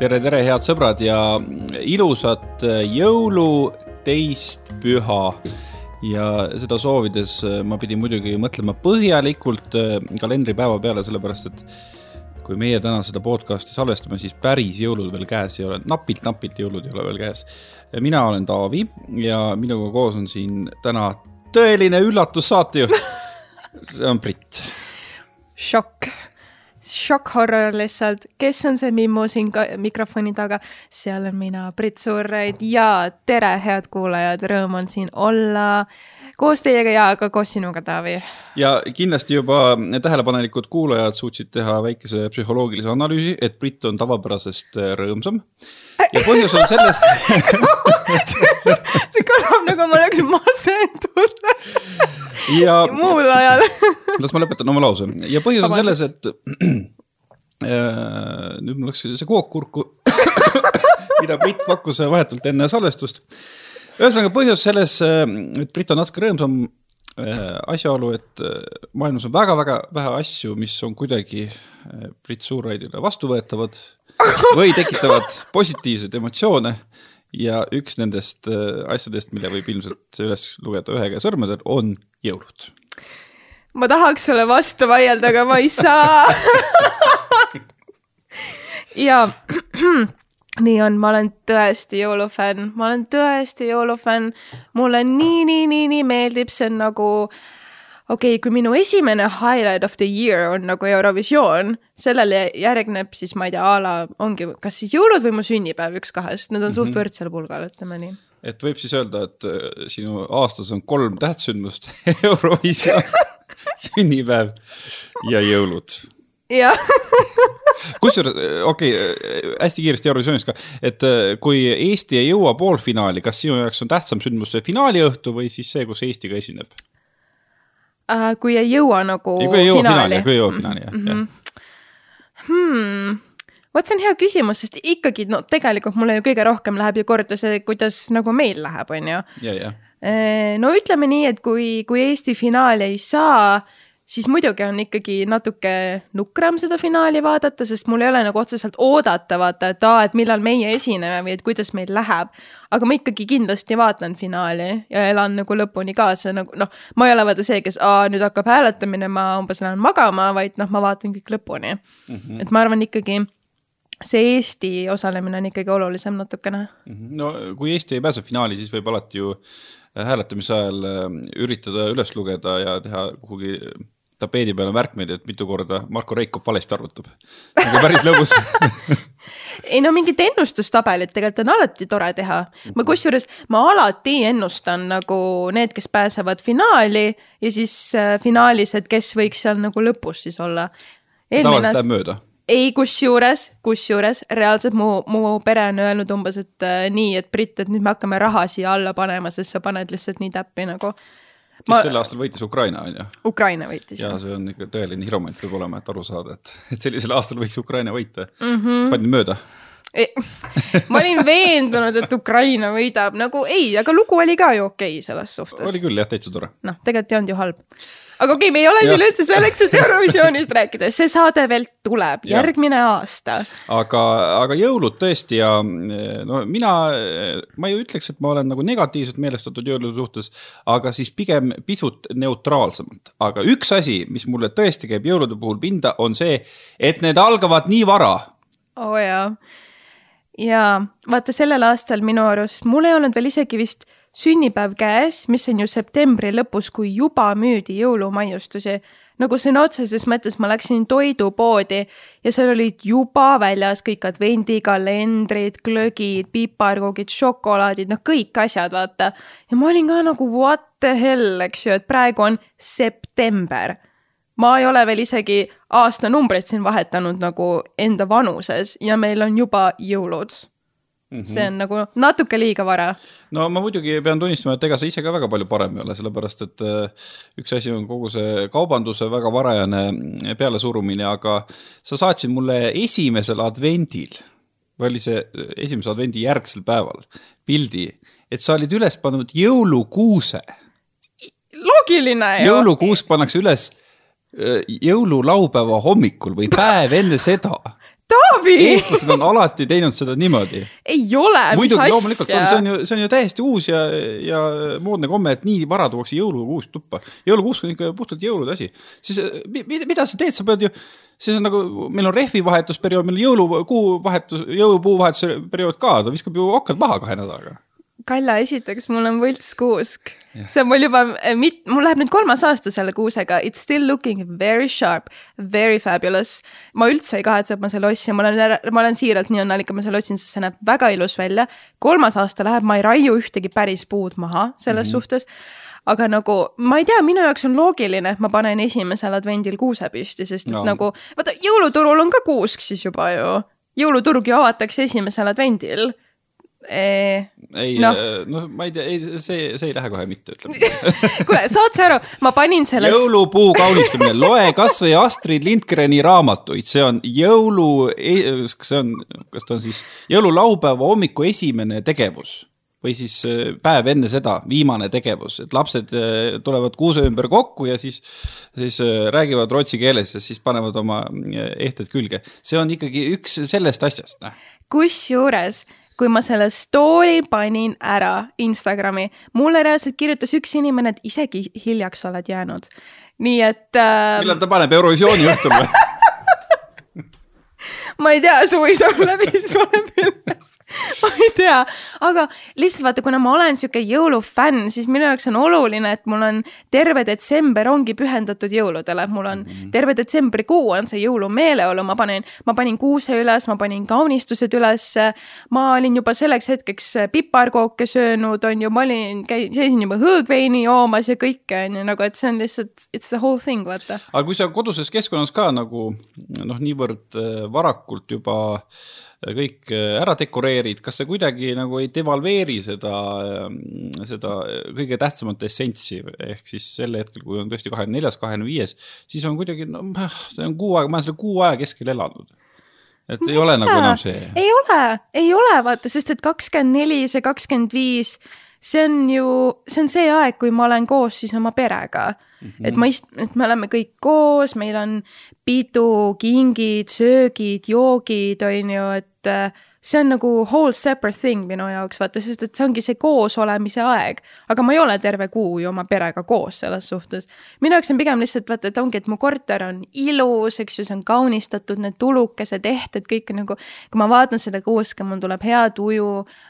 tere, tere, head sõbrad ja ilusat jõuluteist püha. ja seda soovides ma pidin muidugi mõtlema põhjalikult äh, kalendripäeva peale, sellepärast et kui meie täna seda podcast'i salvestame, siis päris jõulud veel käes ei ole, napilt-napilt jõulud ei ole veel käes. mina olen Taavi ja minuga koos on siin täna tõeline üllatussaatejuht. see on Brit. šokk šokk-horror lihtsalt, kes on see Mimmu siin mikrofoni taga, seal on mina, Brit Suurraid ja tere, head kuulajad, rõõm on siin olla koos teiega ja ka koos sinuga, Taavi. ja kindlasti juba tähelepanelikud kuulajad suutsid teha väikese psühholoogilise analüüsi, et Brit on tavapärasest rõõmsam. ja põhjus on selles see kõlab nagu ma oleks masendunud ja muul ajal las ma lõpetan oma lause ja põhjus on selles, et äh, nüüd mul läks see kook kurku mida Brit pakkus vahetult enne salvestust. Ühesõnaga põhjus selles, et Brit on natuke rõõmsam äh, asjaolu, et äh, maailmas on väga-väga vähe asju, mis on kuidagi Brit Suurraidile vastuvõetavad või tekitavad positiivseid emotsioone ja üks nendest asjadest, mille võib ilmselt üles lugeda ühe käe sõrmedel, on jõulud. ma tahaks sulle vastu vaielda, aga ma ei saa ja nii on, ma olen tõesti jõulufänn, ma olen tõesti jõulufänn. mulle nii, nii, nii, nii meeldib, see on nagu okei okay,, kui minu esimene highlight of the year on nagu Eurovisioon, sellele järgneb siis ma ei tea, a la ongi kas siis jõulud või mu sünnipäev, üks kahest, need on mm -hmm. suht mhm. võrdsel pulgal, ütleme nii. et võib siis öelda, et äh, sinu aastas on kolm tähtsündmust Eurovisioon sünnipäev ja jõulud kusjuures, okei okay,, hästi kiiresti Eurovisioonist ka, et äh, kui Eesti ei jõua poolfinaali, kas sinu jaoks on tähtsam sündmus see finaaliõhtu või siis see, kus Eesti ka esineb uh,? kui ei jõua nagu. kui ei jõua finaali, kui ei jõua finaali, jah mm -hmm. ja. Hmm vot see on hea küsimus, sest ikkagi no tegelikult mulle ju kõige rohkem läheb ju korda see, kuidas nagu meil läheb, on ju. Äh, no ütleme nii, et kui, kui Eesti finaali ei saa siis muidugi on ikkagi natuke nukram seda finaali vaadata, sest mul ei ole nagu otseselt oodata, vaata, et aa, et millal meie esineme või et kuidas meil läheb. aga ma ikkagi kindlasti vaatan finaali ja elan nagu lõpuni kaasa, nagu noh, ma ei ole vaata see, kes aa, nüüd hakkab hääletamine, ma umbes lähen magama, vaid noh, ma vaatan kõik lõpuni mm. -hmm. et ma arvan ikkagi see Eesti osalemine on ikkagi olulisem natukene. Mhm. no kui Eesti ei pääse finaali, siis võib alati ju hääletamise ajal äh, üritada üles lugeda ja teha kuhugi tapeedi peal on märkmeid, et mitu korda Marko Reikop valesti arvutab. nagu päris lõbus ei no mingit ennustustabelit tegelikult on alati tore teha. ma kusjuures, ma alati ennustan nagu need, kes pääsevad finaali ja siis äh, finaalis, et kes võiks seal nagu lõpus siis olla. tavaliselt läheb mööda ei, kusjuures, kusjuures reaalselt mu, mu pere on öelnud umbes, et äh, nii, et Brit, et nüüd me hakkame raha siia alla panema, sest sa paned lihtsalt nii täppi nagu kes ma... sel aastal võitis Ukraina, on ju? Ukraina võitis. ja see on ikka tõeline hiromant peab olema, et aru saada, et, et sellisel aastal võiks Ukraina võita mm. -hmm. panid mööda? Ma olin veendunud, et Ukraina võidab, nagu ei, aga lugu oli ka ju okei okay selles suhtes. oli küll jah, täitsa tore. noh, tegelikult ei olnud ju halb aga okei okay,, me ei ole siin üldse selleks, et Eurovisioonist rääkida, see saade veel tuleb, järgmine aasta. aga, aga jõulud tõesti ja no mina, ma ei ütleks, et ma olen nagu negatiivselt meelestatud jõulude suhtes, aga siis pigem pisut neutraalsemalt. aga üks asi, mis mulle tõesti käib jõulude puhul pinda, on see, et need algavad nii vara. oo oh, jaa. Jaa, vaata sellel aastal minu arust, mul ei olnud veel isegi vist sünnipäev käes, mis on ju septembri lõpus, kui juba müüdi jõulumaiustusi. nagu sõna otseses mõttes ma läksin toidupoodi ja seal olid juba väljas kõik advendikalendrid, glögid, piparkoogid, šokolaadid, noh, kõik asjad, vaata. ja ma olin ka nagu what the hell, eks ju, et praegu on september ma ei ole veel isegi aastanumbreid siin vahetanud nagu enda vanuses ja meil on juba jõulud Mm -hmm. see on nagu natuke liiga vara. no ma muidugi pean tunnistama, et ega sa ise ka väga palju parem ei ole, sellepärast et äh, üks asi on kogu see kaubanduse väga varajane pealesurumine, aga sa saatsid mulle esimesel advendil, või oli see esimese advendi järgsel päeval, pildi, et sa olid üles pannud jõulukuuse. loogiline ju. jõulukuus pannakse üles äh, jõululaupäeva hommikul või päev enne seda Taavi! eestlased on alati teinud seda niimoodi. ei ole, mis asja? loomulikult on, see on ju, see on ju täiesti uus ja, ja moodne komme, et nii vara tuuakse jõulukuusk tuppa. jõulukuusk on ikka puhtalt jõulude asi. siis mida sa teed, sa pead ju, siis on nagu, meil on rehvi vahetusperiood, meil on jõulukuu vahetus, jõulupuu vahetuse periood ka, ta viskab ju okkad maha kahe nädalaga Kalla, esiteks mul on võltskuusk. see on mul juba eh, mit-, mul läheb nüüd kolmas aasta selle kuusega, it's still looking very sharp, very fabulous. ma üldse ei kahetse, et ma selle ostsin, ma olen, ma olen siiralt nii õnnelik, et ma selle ostsin, sest see näeb väga ilus välja. kolmas aasta läheb, ma ei raiu ühtegi päris puud maha selles mm -hmm. suhtes aga nagu ma ei tea, minu jaoks on loogiline, et ma panen esimesel advendil kuuse püsti, sest no. nagu vaata jõuluturul on ka kuusk siis juba ju. jõuluturg ju avatakse esimesel advendil ei, noh eh, no, ma ei tea, ei see, see ei lähe kohe mitte, ütleme kuule, saad sa aru, ma panin selles. jõulupuu kaunistamine, loe kasvõi Astrid Lindgreni raamatuid, see on jõulu, kas see on, kas ta on siis jõululaupäeva hommiku esimene tegevus või siis eh, päev enne seda, viimane tegevus, et lapsed eh, tulevad kuuse ümber kokku ja siis, siis räägivad rootsi keeles ja siis panevad oma ehted külge. see on ikkagi üks sellest asjast, noh. kusjuures kui ma selle story panin ära Instagrami, mulle reaalselt kirjutas üks inimene, et isegi hiljaks oled jäänud. nii et äh.... millal ta paneb Eurovisiooni või ma ei tea, suvi saab läbi, siis paneb üles ma ei tea, aga lihtsalt vaata, kuna ma olen sihuke jõulufänn, siis minu jaoks on oluline, et mul on terve detsember ongi pühendatud jõuludele, mul on -hmm. terve detsembrikuu on see jõulumeeleolu, ma panen, ma panin kuuse üles, ma panin kaunistused ülesse. ma olin juba selleks hetkeks piparkooke söönud, on ju, ma olin, seisin juba hõõgveini joomas ja kõike on ju nagu, et see on lihtsalt, it's the whole thing, vaata. aga kui sa koduses keskkonnas ka nagu noh, niivõrd äh, varakult juba kõik äh, ära dekoreerid, kas see kuidagi nagu ei devalveeri seda, ähm, seda kõige tähtsamat essentsi, ehk siis sel hetkel, kui on tõesti kahekümne neljas, kahekümne viies, siis on kuidagi, no see on kuu aega, ma olen selle kuu aja keskel elanud. Et ei ole nagu enam see. ei ole, ei ole vaata, sest et kakskümmend neli, see kakskümmend viis, see on ju, see on see aeg, kui ma olen koos siis oma perega mm. -hmm. et ma ist-, et me oleme kõik koos, meil on pidu, kingid, söögid, joogid, on ju, et äh, see on nagu whole separate thing minu jaoks, vaata, sest et see ongi see koosolemise aeg. aga ma ei ole terve kuu ju oma perega koos selles suhtes. minu jaoks on pigem lihtsalt vaata, et ongi, et mu korter on ilus, eks ju, see on kaunistatud, need tulukesed, ehted, kõik nagu. kui ma vaatan seda kuuske, mul tuleb hea tuju,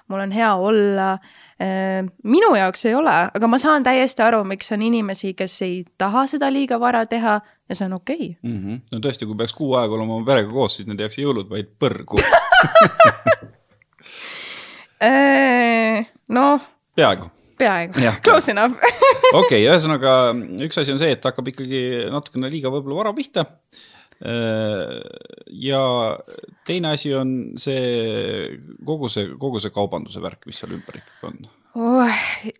mul on hea olla äh, minu jaoks ei ole, aga ma saan täiesti aru, miks on inimesi, kes ei taha seda liiga vara teha ja see on okei okay. mm. -hmm. no tõesti, kui peaks kuu aega olema oma perega koos, siis need jääks jõulud vaid põrgu noh. peaaegu. peaaegu, close enough okei, ühesõnaga üks asi on see, et hakkab ikkagi natukene liiga võib-olla vara pihta. Äh, ja teine asi on see kogu see, kogu see kaubanduse värk, mis seal ümber ikkagi on oh,.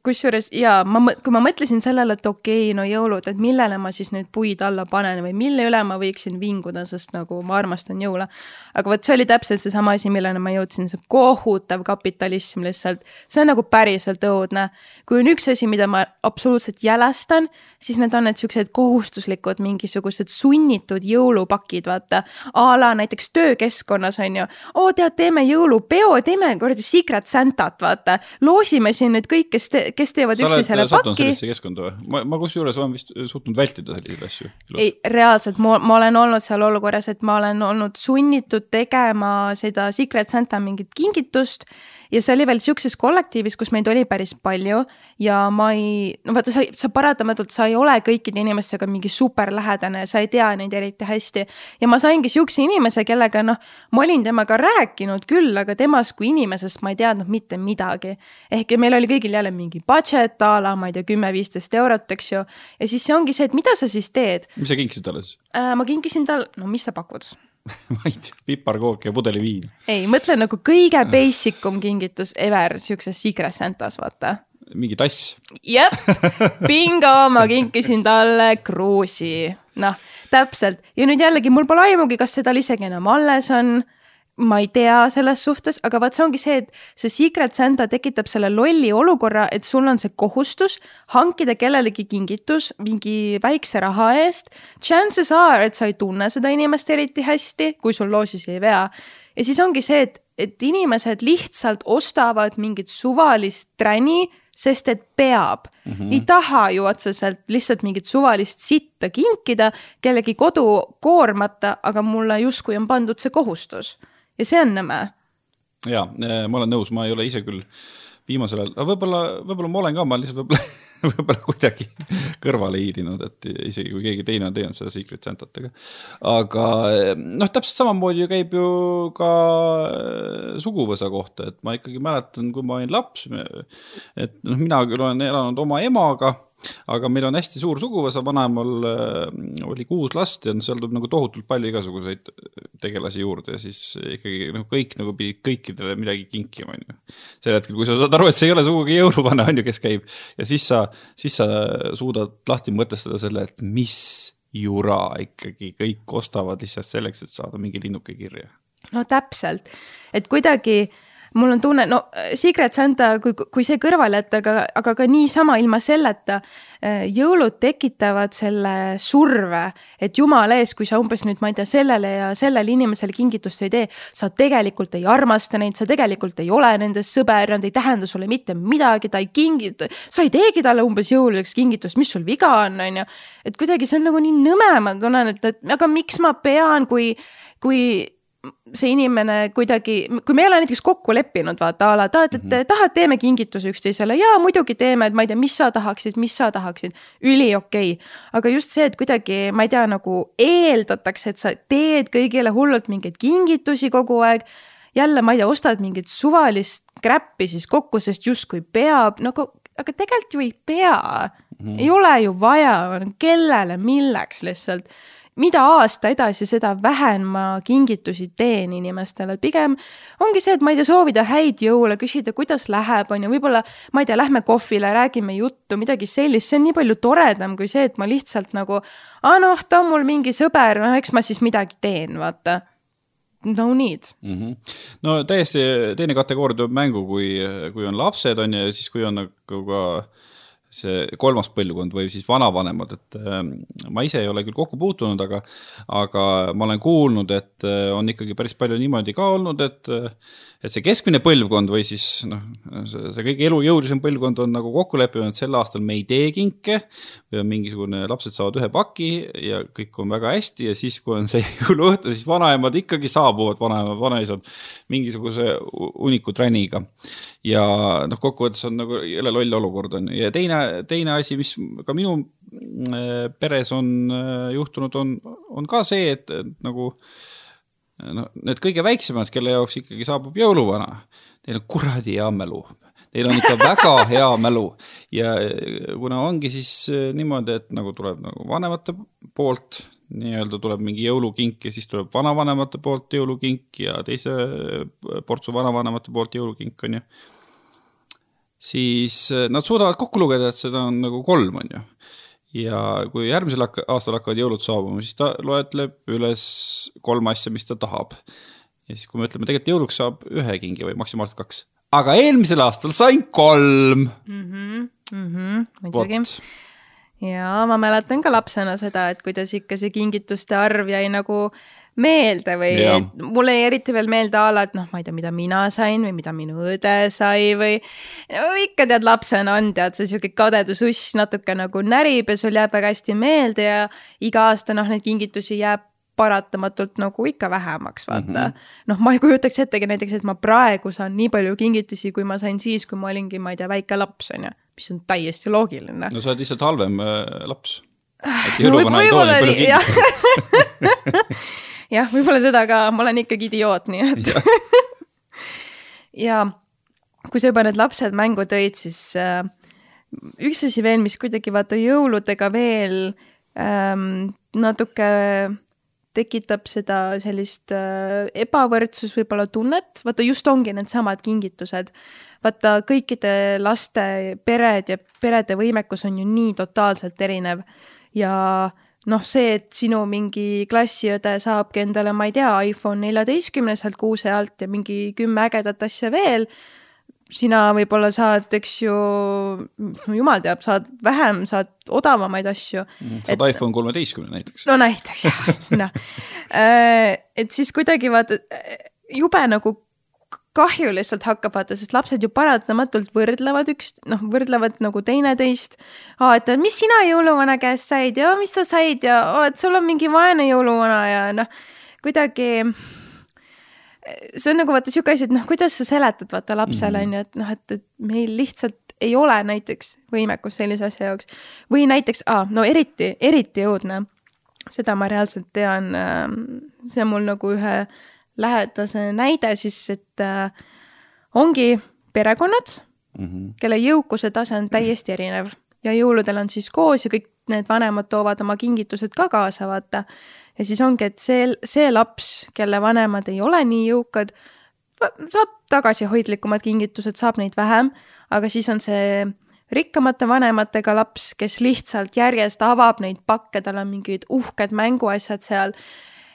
kusjuures jaa, ma, kui ma mõtlesin sellele, et okei okay,, no jõulud, et millele ma siis nüüd puid alla panen või mille üle ma võiksin vinguda, sest nagu ma armastan jõule. aga vot see oli täpselt seesama asi, milleni ma jõudsin, see kohutav kapitalism lihtsalt. see on nagu päriselt õudne. kui on üks asi, mida ma absoluutselt jälestan, siis need on need siuksed kohustuslikud mingisugused sunnitud jõulupakid, vaata. a la näiteks töökeskkonnas on ju, oo tead, teeme jõulupeo, teeme kuradi Secret Santat, vaata. loosime siin nüüd kõik, kes te,, kes teevad üksteisele paki. sellisesse keskkonda või? ma, ma kusjuures olen vist suutnud vältida selliseid asju. ei, reaalselt, ma, ma olen olnud seal olukorras, et ma olen olnud sunnitud tegema seda Secret Santa mingit kingitust ja see oli veel sihukeses kollektiivis, kus meid oli päris palju ja ma ei, no vaata, sa, sa paratamatult, sa ei ole kõikide inimestega mingi super lähedane, sa ei tea neid eriti hästi. ja ma saingi sihukese inimese, kellega noh, ma olin temaga rääkinud küll, aga temast kui inimesest ma ei teadnud mitte midagi. ehk meil oli kõigil jälle mingi budget a la, ma ei tea, kümme-viisteist eurot, eks ju. ja siis see ongi see, et mida sa siis teed. mis sa kinkisid talle siis äh,? ma kinkisin tal, no mis sa pakud tea, piparkook ja pudeli viin. ei, mõtle nagu kõige basic um kingitus ever siukses Secret Santas, vaata. mingi tass. jep, bingo, ma kinkisin talle kruusi. noh, täpselt ja nüüd jällegi mul pole aimugi, kas see tal isegi enam alles on ma ei tea selles suhtes, aga vaat see ongi see, et see Secret Santa tekitab selle lolli olukorra, et sul on see kohustus hankida kellelegi kingitus mingi väikse raha eest. Chances are, et sa ei tunne seda inimest eriti hästi, kui sul loosis ei vea. ja siis ongi see, et, et inimesed lihtsalt ostavad mingit suvalist träni, sest et peab mm. -hmm. ei taha ju otseselt lihtsalt mingit suvalist sitta kinkida kellegi kodu koormata, aga mulle justkui on pandud see kohustus ja see on nõme. ja, eh, ma olen nõus, ma ei ole ise küll viimasel ajal, aga võib-olla, võib-olla ma olen ka, ma lihtsalt võib-olla, võib-olla kuidagi kõrvale hiilinud, et isegi kui keegi teine on teinud seda Secret Santat, aga. aga eh, noh, täpselt samamoodi ju käib ju ka eh, suguvõsa kohta, et ma ikkagi mäletan, kui ma olin laps. et noh, mina küll olen elanud oma emaga aga meil on hästi suur suguvõsa, vanaemal äh, oli kuus last ja seal tuleb nagu tohutult palju igasuguseid tegelasi juurde ja siis ikkagi noh, kõik nagu pidid kõikidele midagi kinkima, on ju. sel hetkel, kui sa saad aru, et see ei ole sugugi jõuluvana, on ju, kes käib ja siis sa, siis sa suudad lahti mõtestada selle, et mis jura ikkagi kõik ostavad lihtsalt selleks, et saada mingi linnuke kirja. no täpselt, et kuidagi mul on tunne, no Secret Santa, kui, kui see kõrvale jätta, aga, aga ka niisama ilma selleta äh, jõulud tekitavad selle surve, et jumala ees, kui sa umbes nüüd, ma ei tea, sellele ja sellele inimesele kingitust ei tee, sa tegelikult ei armasta neid, sa tegelikult ei ole nende sõber, nad ei tähenda sulle mitte midagi, ta ei kingi, sa ei teegi talle umbes jõuludeks kingitust, mis sul viga on, on ju. et kuidagi see on nagu nii nõme, ma tunnen, et, et aga miks ma pean, kui, kui see inimene kuidagi, kui me ei ole näiteks kokku leppinud, vaata a la tahad, et mm -hmm. tahad, teeme kingituse üksteisele ja muidugi teeme, et ma ei tea, mis sa tahaksid, mis sa tahaksid. üli okei okay., aga just see, et kuidagi, ma ei tea, nagu eeldatakse, et sa teed kõigile hullult mingeid kingitusi kogu aeg. jälle, ma ei tea, ostad mingit suvalist kräppi siis kokku, sest justkui peab, nagu, aga tegelikult ju ei pea mm. -hmm. ei ole ju vaja, kellele, milleks lihtsalt mida aasta edasi, seda vähem ma kingitusi teen inimestele, pigem ongi see, et ma ei tea, soovida häid jõule, küsida, kuidas läheb, on ju, võib-olla ma ei tea, lähme kohvile, räägime juttu, midagi sellist, see on nii palju toredam kui see, et ma lihtsalt nagu, aa noh, ta on mul mingi sõber, noh, eks ma siis midagi teen, vaata no need mm. -hmm. no täiesti teine kategooria tuleb mängu, kui, kui on lapsed, on ju, ja siis kui on nagu ka see kolmas põlvkond või siis vanavanemad, et ähm, ma ise ei ole küll kokku puutunud, aga, aga ma olen kuulnud, et äh, on ikkagi päris palju niimoodi ka olnud, et äh, et see keskmine põlvkond või siis noh, see, see kõige elujõulisem põlvkond on nagu kokku leppinud, et sel aastal me ei tee kinke või on mingisugune, lapsed saavad ühe paki ja kõik on väga hästi ja siis, kui on see jõuluõhtu, siis vanaemad ikkagi saabuvad, vanaemad, vanaisad mingisuguse uniku tränniga. ja noh, kokkuvõttes on nagu jälle loll olukord on ja teine, teine asi, mis ka minu äh, peres on äh, juhtunud, on, on ka see, et nagu no need kõige väiksemad, kelle jaoks ikkagi saabub jõuluvana, neil on kuradi hea mälu. Neil on ikka väga hea mälu ja kuna ongi siis eh, niimoodi, et nagu tuleb nagu vanemate poolt nii-öelda tuleb mingi jõulukink ja siis tuleb vanavanemate poolt jõulukink ja teise portsu vanavanemate poolt jõulukink, on ju. siis eh, nad suudavad kokku lugeda, et seda on nagu kolm, on ju ja kui järgmisel aastal hakkavad jõulud saabuma, siis ta loetleb üles kolm asja, mis ta tahab. ja siis, kui me ütleme, tegelikult jõuluks saab ühe kingi või maksimaalselt kaks. aga eelmisel aastal sain kolm mm. -hmm, mm -hmm, muidugi. ja ma mäletan ka lapsena seda, et kuidas ikka see kingituste arv jäi nagu meelde või ja. mulle jäi eriti veel meelde a la, et noh, ma ei tea, mida mina sain või mida minu õde sai või no, ikka tead, lapsena on tead see sihuke kadedususs natuke nagu närib ja sul jääb väga hästi meelde ja iga aasta noh, neid kingitusi jääb paratamatult nagu ikka vähemaks, vaata mm -hmm.. noh, ma ei kujutaks ettegi näiteks, et ma praegu saan nii palju kingitusi, kui ma sain siis, kui ma olingi, ma ei tea, väike laps, on ju. mis on täiesti loogiline. no sa oled lihtsalt halvem äh, laps. et jõuluvana ei too nii palju kingitusi jah, võib-olla seda ka, ma olen ikkagi idioot, nii et ja. ja kui sa juba need lapsed mängu tõid, siis äh, üks asi veel, mis kuidagi vaata jõuludega veel ähm, natuke tekitab seda sellist äh, ebavõrdsus võib-olla tunnet, vaata just ongi needsamad kingitused. vaata kõikide laste pered ja perede võimekus on ju nii totaalselt erinev ja noh, see, et sinu mingi klassiõde saabki endale, ma ei tea, iPhone neljateistkümne sealt kuuse alt ja mingi kümme ägedat asja veel sina võib-olla saad, eks ju, no jumal teab, saad vähem, saad odavamaid asju. Mhm, saad et, iPhone kolmeteistkümne näiteks. no näiteks jah, noh. Äh, et siis kuidagi vaata, jube nagu kahju lihtsalt hakkab vaata, sest lapsed ju paratamatult võrdlevad üks, noh, võrdlevad nagu teineteist. aa, et mis sina jõuluvana käest said ja mis sa said ja oo, et sul on mingi vaene jõuluvana ja noh, kuidagi see on nagu vaata sihuke asi, et noh, kuidas sa seletad vaata lapsele mhm. on ju, et noh, et, et meil lihtsalt ei ole näiteks võimekust sellise asja jaoks. või näiteks ah,, no eriti, eriti õudne, seda ma reaalselt tean, ähm, see on mul nagu ühe lähedase näide siis, et äh, ongi perekonnad mm, -hmm. kelle jõukuse tase on täiesti erinev ja jõuludel on siis koos ja kõik need vanemad toovad oma kingitused ka kaasa, vaata ja siis ongi, et see, see laps, kelle vanemad ei ole nii jõukad, saab tagasihoidlikumad kingitused, saab neid vähem, aga siis on see rikkamate vanematega laps, kes lihtsalt järjest avab neid pakke, tal on mingid uhked mänguasjad seal.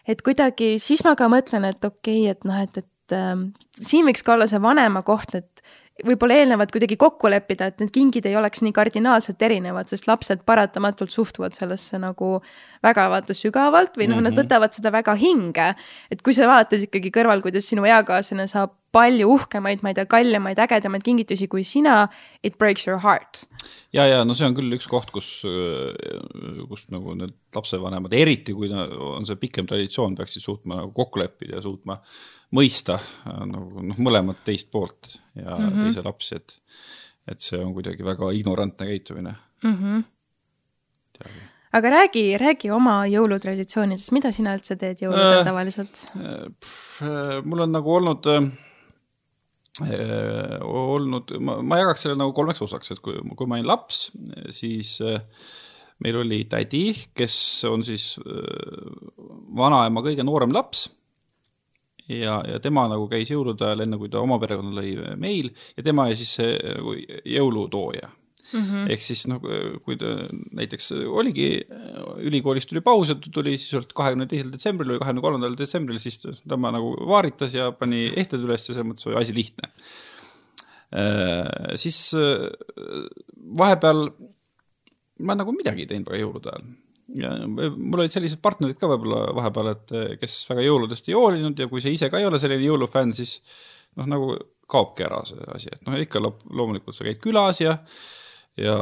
Et kuidagi siis ma ka mõtlen, et okei okay,, et noh, et, et äh, siin võiks ka olla see vanema koht, et võib-olla eelnevalt kuidagi kokku leppida, et need kingid ei oleks nii kardinaalselt erinevad, sest lapsed paratamatult suhtuvad sellesse nagu väga vaata sügavalt või noh mm -hmm., nad mhm. võtavad seda väga hinge. et kui sa vaatad ikkagi kõrval, kuidas sinu eakaaslane saab palju uhkemaid, ma ei tea, kallimaid, ägedamaid kingitusi kui sina, it breaks your heart. ja, ja no see on küll üks koht, kus, kus nagu need lapsevanemad, eriti kui on see pikem traditsioon, peaksid suutma nagu kokku leppida ja suutma mõista nagu noh, mõlemat teist poolt ja mm -hmm. teise lapsi, et, et see on kuidagi väga ignorantne käitumine mm. -hmm. aga räägi, räägi oma jõulutraditsioonidest, mida sina üldse teed jõuludel äh, tavaliselt äh,? mul on nagu olnud äh, olnud, ma, ma jagaks selle nagu kolmeks osaks, et kui, kui ma olin laps, siis äh, meil oli tädi, kes on siis äh, vanaema kõige noorem laps ja, ja tema nagu käis jõulude ajal, enne kui ta oma perekonna lõi meil ja tema oli siis see nagu jõulutooja Mm -hmm. ehk siis noh, kui ta näiteks oligi, ülikoolist tuli paus ja ta tuli siis sealt kahekümne teisel detsembril või kahekümne kolmandal detsembril, siis tema nagu vaaritas ja pani ehted üles ja selles mõttes oli asi lihtne äh,. siis äh, vahepeal ma nagu midagi ei teinud väga jõulude ajal ja mul olid sellised partnerid ka võib-olla vahepeal, et kes väga jõuludest ei hoolinud ja kui sa ise ka ei ole selline jõulufänn, siis noh, nagu kaobki ära see asi, et noh, ikka loomulikult sa käid külas ja ja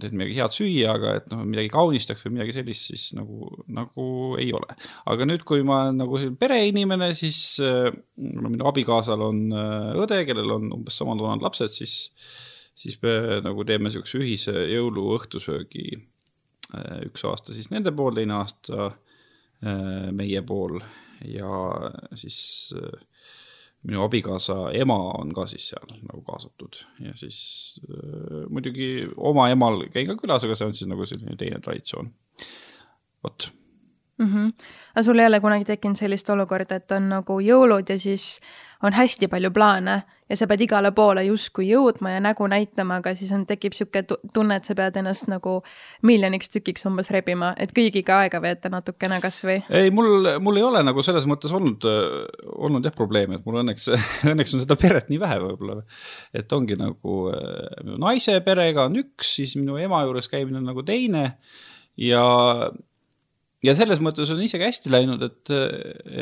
teed midagi head süüa, aga et noh, midagi kaunistaks või midagi sellist, siis nagu, nagu ei ole. aga nüüd, kui ma olen nagu pereinimene, siis äh, minu abikaasal on äh, õde, kellel on umbes sama vanad lapsed, siis siis me nagu teeme niisuguse ühise jõuluõhtusöögi üks aasta siis nende pool, teine aasta äh, meie pool ja siis äh, minu abikaasa ema on ka siis seal nagu kaasatud ja siis muidugi oma emal käin ka külas, aga see on siis nagu selline teine traditsioon. vot mm. -hmm. aga sul ei ole kunagi tekkinud sellist olukorda, et on nagu jõulud ja siis on hästi palju plaane ja sa pead igale poole justkui jõudma ja nägu näitama, aga siis on, tekib sihuke tunne, et sa pead ennast nagu miljoniks tükiks umbes rebima, et kõigiga aega veeta natukene kasvõi. ei, mul, mul ei ole nagu selles mõttes olnud, olnud jah probleeme, et mul õnneks, õnneks on seda peret nii vähe võib-olla. et ongi nagu minu naise perega on üks, siis minu ema juures käimine on nagu teine ja ja selles mõttes on isegi hästi läinud, et,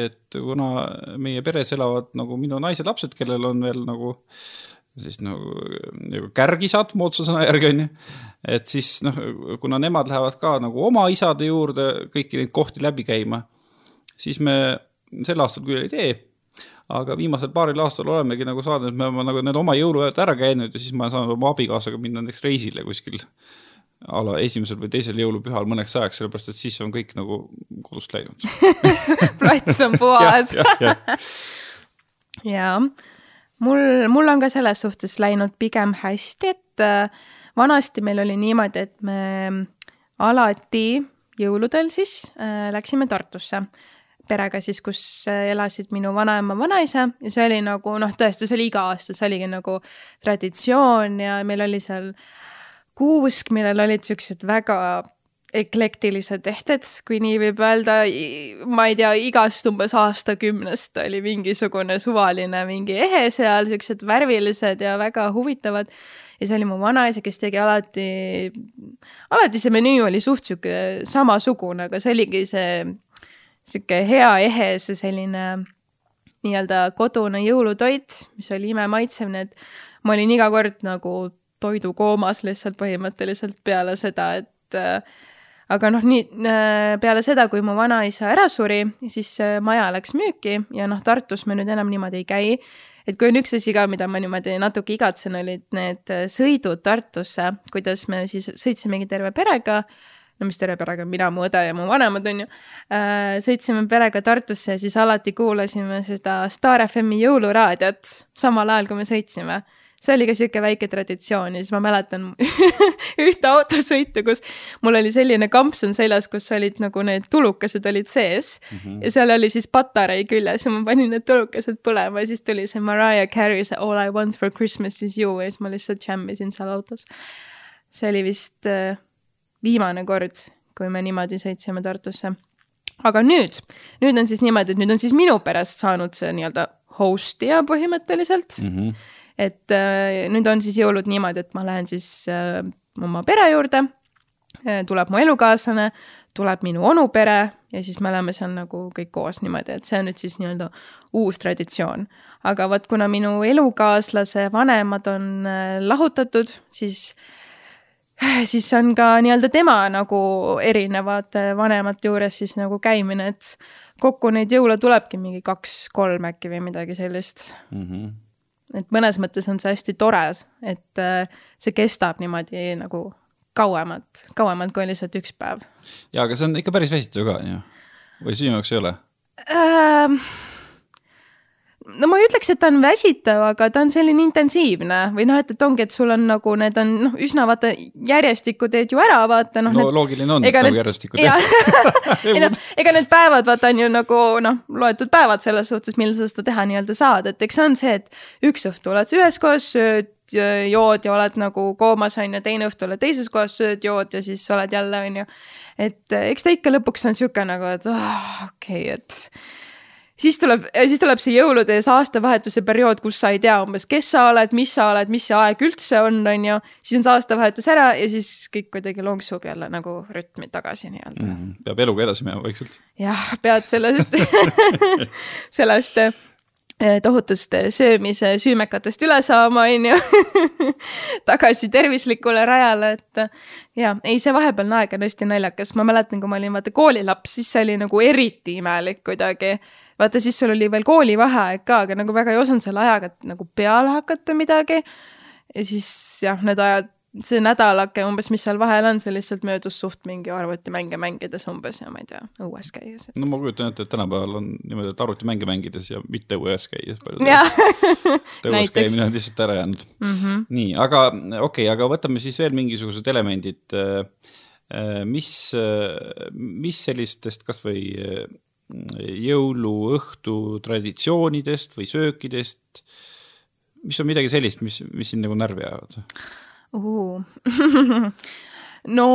et kuna meie peres elavad nagu minu naise lapsed, kellel on veel nagu siis nagu, nagu kärgisad moodsa sõna järgi onju. et siis noh, kuna nemad lähevad ka nagu oma isade juurde kõiki neid kohti läbi käima, siis me sel aastal küll ei tee. aga viimasel paaril aastal olemegi nagu saanud, et me oleme nagu need oma jõuluööd ära käinud ja siis ma saanud oma abikaasaga minna näiteks reisile kuskil a la esimesel või teisel jõulupühal mõneks ajaks, sellepärast et siis on kõik nagu kodust läinud. Plats on puhas. Ja, ja, ja. ja mul, mul on ka selles suhtes läinud pigem hästi, et äh, vanasti meil oli niimoodi, et me alati jõuludel siis äh, läksime Tartusse. Perega siis, kus äh, elasid minu vanaema, vanaisa ja see oli nagu noh, tõesti, see oli iga aasta, see oligi nagu traditsioon ja meil oli seal äh, kuusk, millel olid siuksed väga eklektilised tehted, kui nii võib öelda, ma ei tea, igast umbes aastakümnest oli mingisugune suvaline mingi ehe seal, siuksed värvilised ja väga huvitavad. ja see oli mu vanaisa, kes tegi alati, alati see menüü oli suht sihuke samasugune, aga see oligi see sihuke hea ehe, see selline nii-öelda kodune jõulutoit, mis oli imemaitsev, nii et ma olin iga kord nagu toidukoomas lihtsalt põhimõtteliselt peale seda, et äh, aga noh, nii äh, peale seda, kui mu vanaisa ära suri, siis maja läks müüki ja noh, Tartus me nüüd enam niimoodi ei käi. et kui on üks asi ka, mida ma niimoodi natuke igatsen, olid need äh, sõidud Tartusse, kuidas me siis sõitsimegi terve perega. No mis terve perega, mina, mu õde ja mu vanemad on ju. Äh,, sõitsime perega Tartusse ja siis alati kuulasime seda Star FM-i jõuluraadiot samal ajal, kui me sõitsime see oli ka sihuke väike traditsioon ja siis ma mäletan ühte autosõitu, kus mul oli selline kampsun seljas, kus olid nagu need tulukesed olid sees mm. -hmm. ja seal oli siis patarei küljes ja ma panin need tulukesed põlema ja siis tuli see Mariah Carey, see All I want for Christmas is you ja siis ma lihtsalt jammisin seal autos. see oli vist äh, viimane kord, kui me niimoodi sõitsime Tartusse. aga nüüd, nüüd on siis niimoodi, et nüüd on siis minu perest saanud see nii-öelda host'ija põhimõtteliselt mm. -hmm et äh, nüüd on siis jõulud niimoodi, et ma lähen siis äh, oma pere juurde äh,, tuleb mu elukaaslane, tuleb minu onupere ja siis me oleme seal nagu kõik koos niimoodi, et see on nüüd siis nii-öelda uus traditsioon. aga vot, kuna minu elukaaslase vanemad on lahutatud, siis siis on ka nii-öelda tema nagu erinevate vanemate juures siis nagu käimine, et kokku neid jõule tulebki mingi kaks-kolm äkki või midagi sellist mm. -hmm et mõnes mõttes on see hästi tore, et äh, see kestab niimoodi nagu kauemalt, kauemalt kui lihtsalt üks päev. jaa, aga see on ikka päris väsitav ka, on ju? või sinu jaoks ei ole ähm,? No ma ei ütleks, et ta on väsitav, aga ta on selline intensiivne või noh, et, et ongi, et sul on nagu need on noh, üsna vaata järjestikku teed ju ära, vaata noh. no need, loogiline on, et nagu järjestikku teed. ei noh, ega need päevad vaata on ju nagu noh, loetud päevad selles suhtes, millal sa seda teha nii-öelda saad, et eks see on see, et üks õhtu oled sa ühes kohas, sööd, jood ja oled nagu koomas on ju, teine õhtu oled teises kohas, sööd, jood ja siis oled jälle on ju. et eks ta ikka lõpuks on sihuke nagu, et oh, okei okay,, et siis tuleb, siis tuleb see jõulude ja see aastavahetuse periood, kus sa ei tea umbes, kes sa oled, mis sa oled, mis see aeg üldse on, on ju. siis on see aastavahetus ära ja siis kõik kuidagi lonksub jälle nagu rütmi tagasi nii-öelda mm. -hmm. peab eluga edasi minema vaikselt. jah, pead sellest sellest eh, tohutust söömise süümekatest üle saama, on ju. tagasi tervislikule rajale, et ja ei, see vahepealne aeg on hästi naljakas, ma mäletan, kui ma olin vaata koolilaps, siis see oli nagu eriti imelik kuidagi vaata, siis sul oli veel koolivaheaeg ka, aga nagu väga ei osanud selle ajaga nagu peale hakata midagi. ja siis jah, need ajad, see nädalake umbes, mis seal vahel on, see lihtsalt möödus suht mingi arvutimänge mängides umbes ja ma ei tea, õues käies et.... no ma kujutan ette, et tänapäeval on niimoodi, et arvutimänge mängides ja mitte õues käies õues käimine on lihtsalt ära jäänud mm. -hmm. nii, aga okei okay,, aga võtame siis veel mingisugused elemendid äh, äh, mis, äh, mis sellistest kasvõi jõuluõhtu traditsioonidest või söökidest, mis on midagi sellist, mis, mis sind nagu närvi ajavad uh. no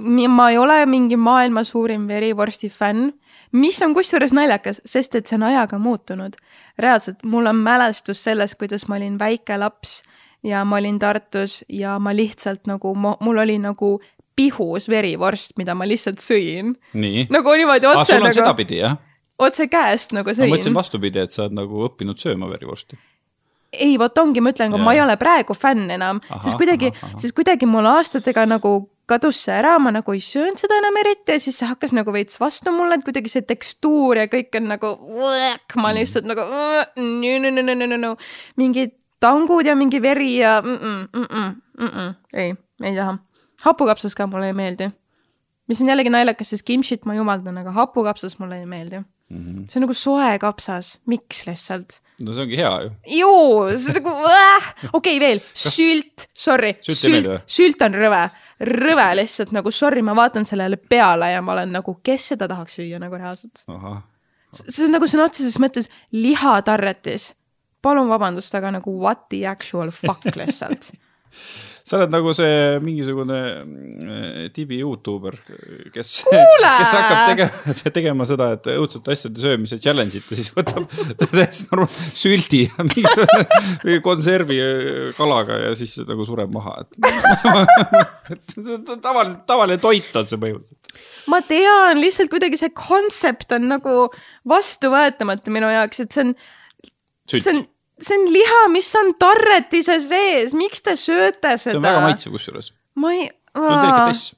ma ei ole mingi maailma suurim verivorsti fänn, mis on kusjuures naljakas, sest et see on ajaga muutunud. reaalselt, mul on mälestus sellest, kuidas ma olin väike laps ja ma olin Tartus ja ma lihtsalt nagu, mul oli nagu pihus verivorst, mida ma lihtsalt sõin. nagu niimoodi otse. on nagu, sedapidi, jah? otse käest nagu sõin. ma mõtlesin vastupidi, et sa oled nagu õppinud sööma verivorsti ei, vot ongi, ma ütlen, ma ei ole praegu fänn enam, sest kuidagi, sest kuidagi mul aastatega nagu kadus see ära, ma nagu ei söönud seda enam eriti ja siis see hakkas nagu veits vastu mulle, et kuidagi see tekstuur ja kõik on nagu, ma lihtsalt nagu mingid tangud ja mingi veri ja -mm, mm -mm. ei, ei taha hapukapsas ka mulle ei meeldi. mis on jällegi naljakas, sest kimchit ma jumaldan, aga hapukapsas mulle ei meeldi mm. -hmm. see on nagu soe kapsas, miks lihtsalt? no see ongi hea ju. juu, see on nagu äh,, okei okay, veel, sült, sorry, sült, sült on rõve, rõve lihtsalt nagu sorry, ma vaatan sellele peale ja ma olen nagu, kes seda tahaks süüa nagu reaalselt. see on nagu sõna otseses mõttes lihatarretis. palun vabandust, aga nagu what the actual fuck lihtsalt sa oled nagu see mingisugune äh, tibi Youtuber, kes, kes hakkab tegema, tegema seda, et õudsate asjade söömise challenge'it ja siis võtab täiesti norm-, süldi ja mingisugune konservi äh, kalaga ja siis nagu sureb maha, et tavaliselt, tavaline toit on see põhimõtteliselt. ma tean, lihtsalt kuidagi see kontsept on nagu vastuvõetamatu minu jaoks, et see on, see on see on liha, mis on tarretise sees, miks te sööte seda? see on väga maitsev kusjuures. ma ei. see on delikatess.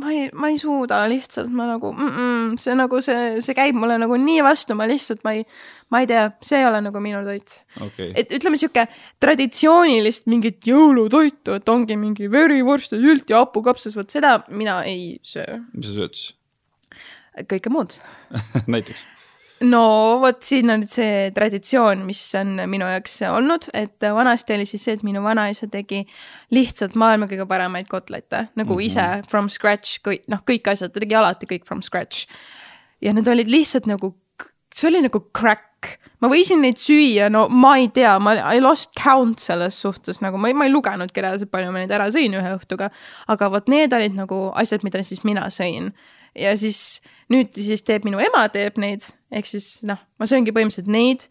ma ei, ma ei suuda lihtsalt, ma nagu mm, -mm, see nagu see, see käib mulle nagu nii vastu, ma lihtsalt, ma ei, ma ei tea, see ei ole nagu minu toit okay.. et ütleme sihuke traditsioonilist mingit jõulutoitu, et ongi mingi verivorst ja sült ja hapukapsas, vot seda mina ei söö. mis sa sööd siis? kõike muud näiteks no vot, siin on nüüd see traditsioon, mis on minu jaoks olnud, et vanasti oli siis see, et minu vanaisa tegi lihtsalt maailma kõige paremaid kotlette, nagu mm -hmm. ise from scratch, kõik, noh, kõik asjad, ta tegi alati kõik from scratch. ja need olid lihtsalt nagu, see oli nagu crack. ma võisin neid süüa, no ma ei tea, ma, I lost count selles suhtes, nagu ma, ma ei lugenudki reaalselt, palju ma neid ära sõin ühe õhtuga. aga vot need olid nagu asjad, mida siis mina sõin. Ja siis nüüd siis teeb minu ema, teeb neid, ehk siis noh, ma sööngi põhimõtteliselt neid.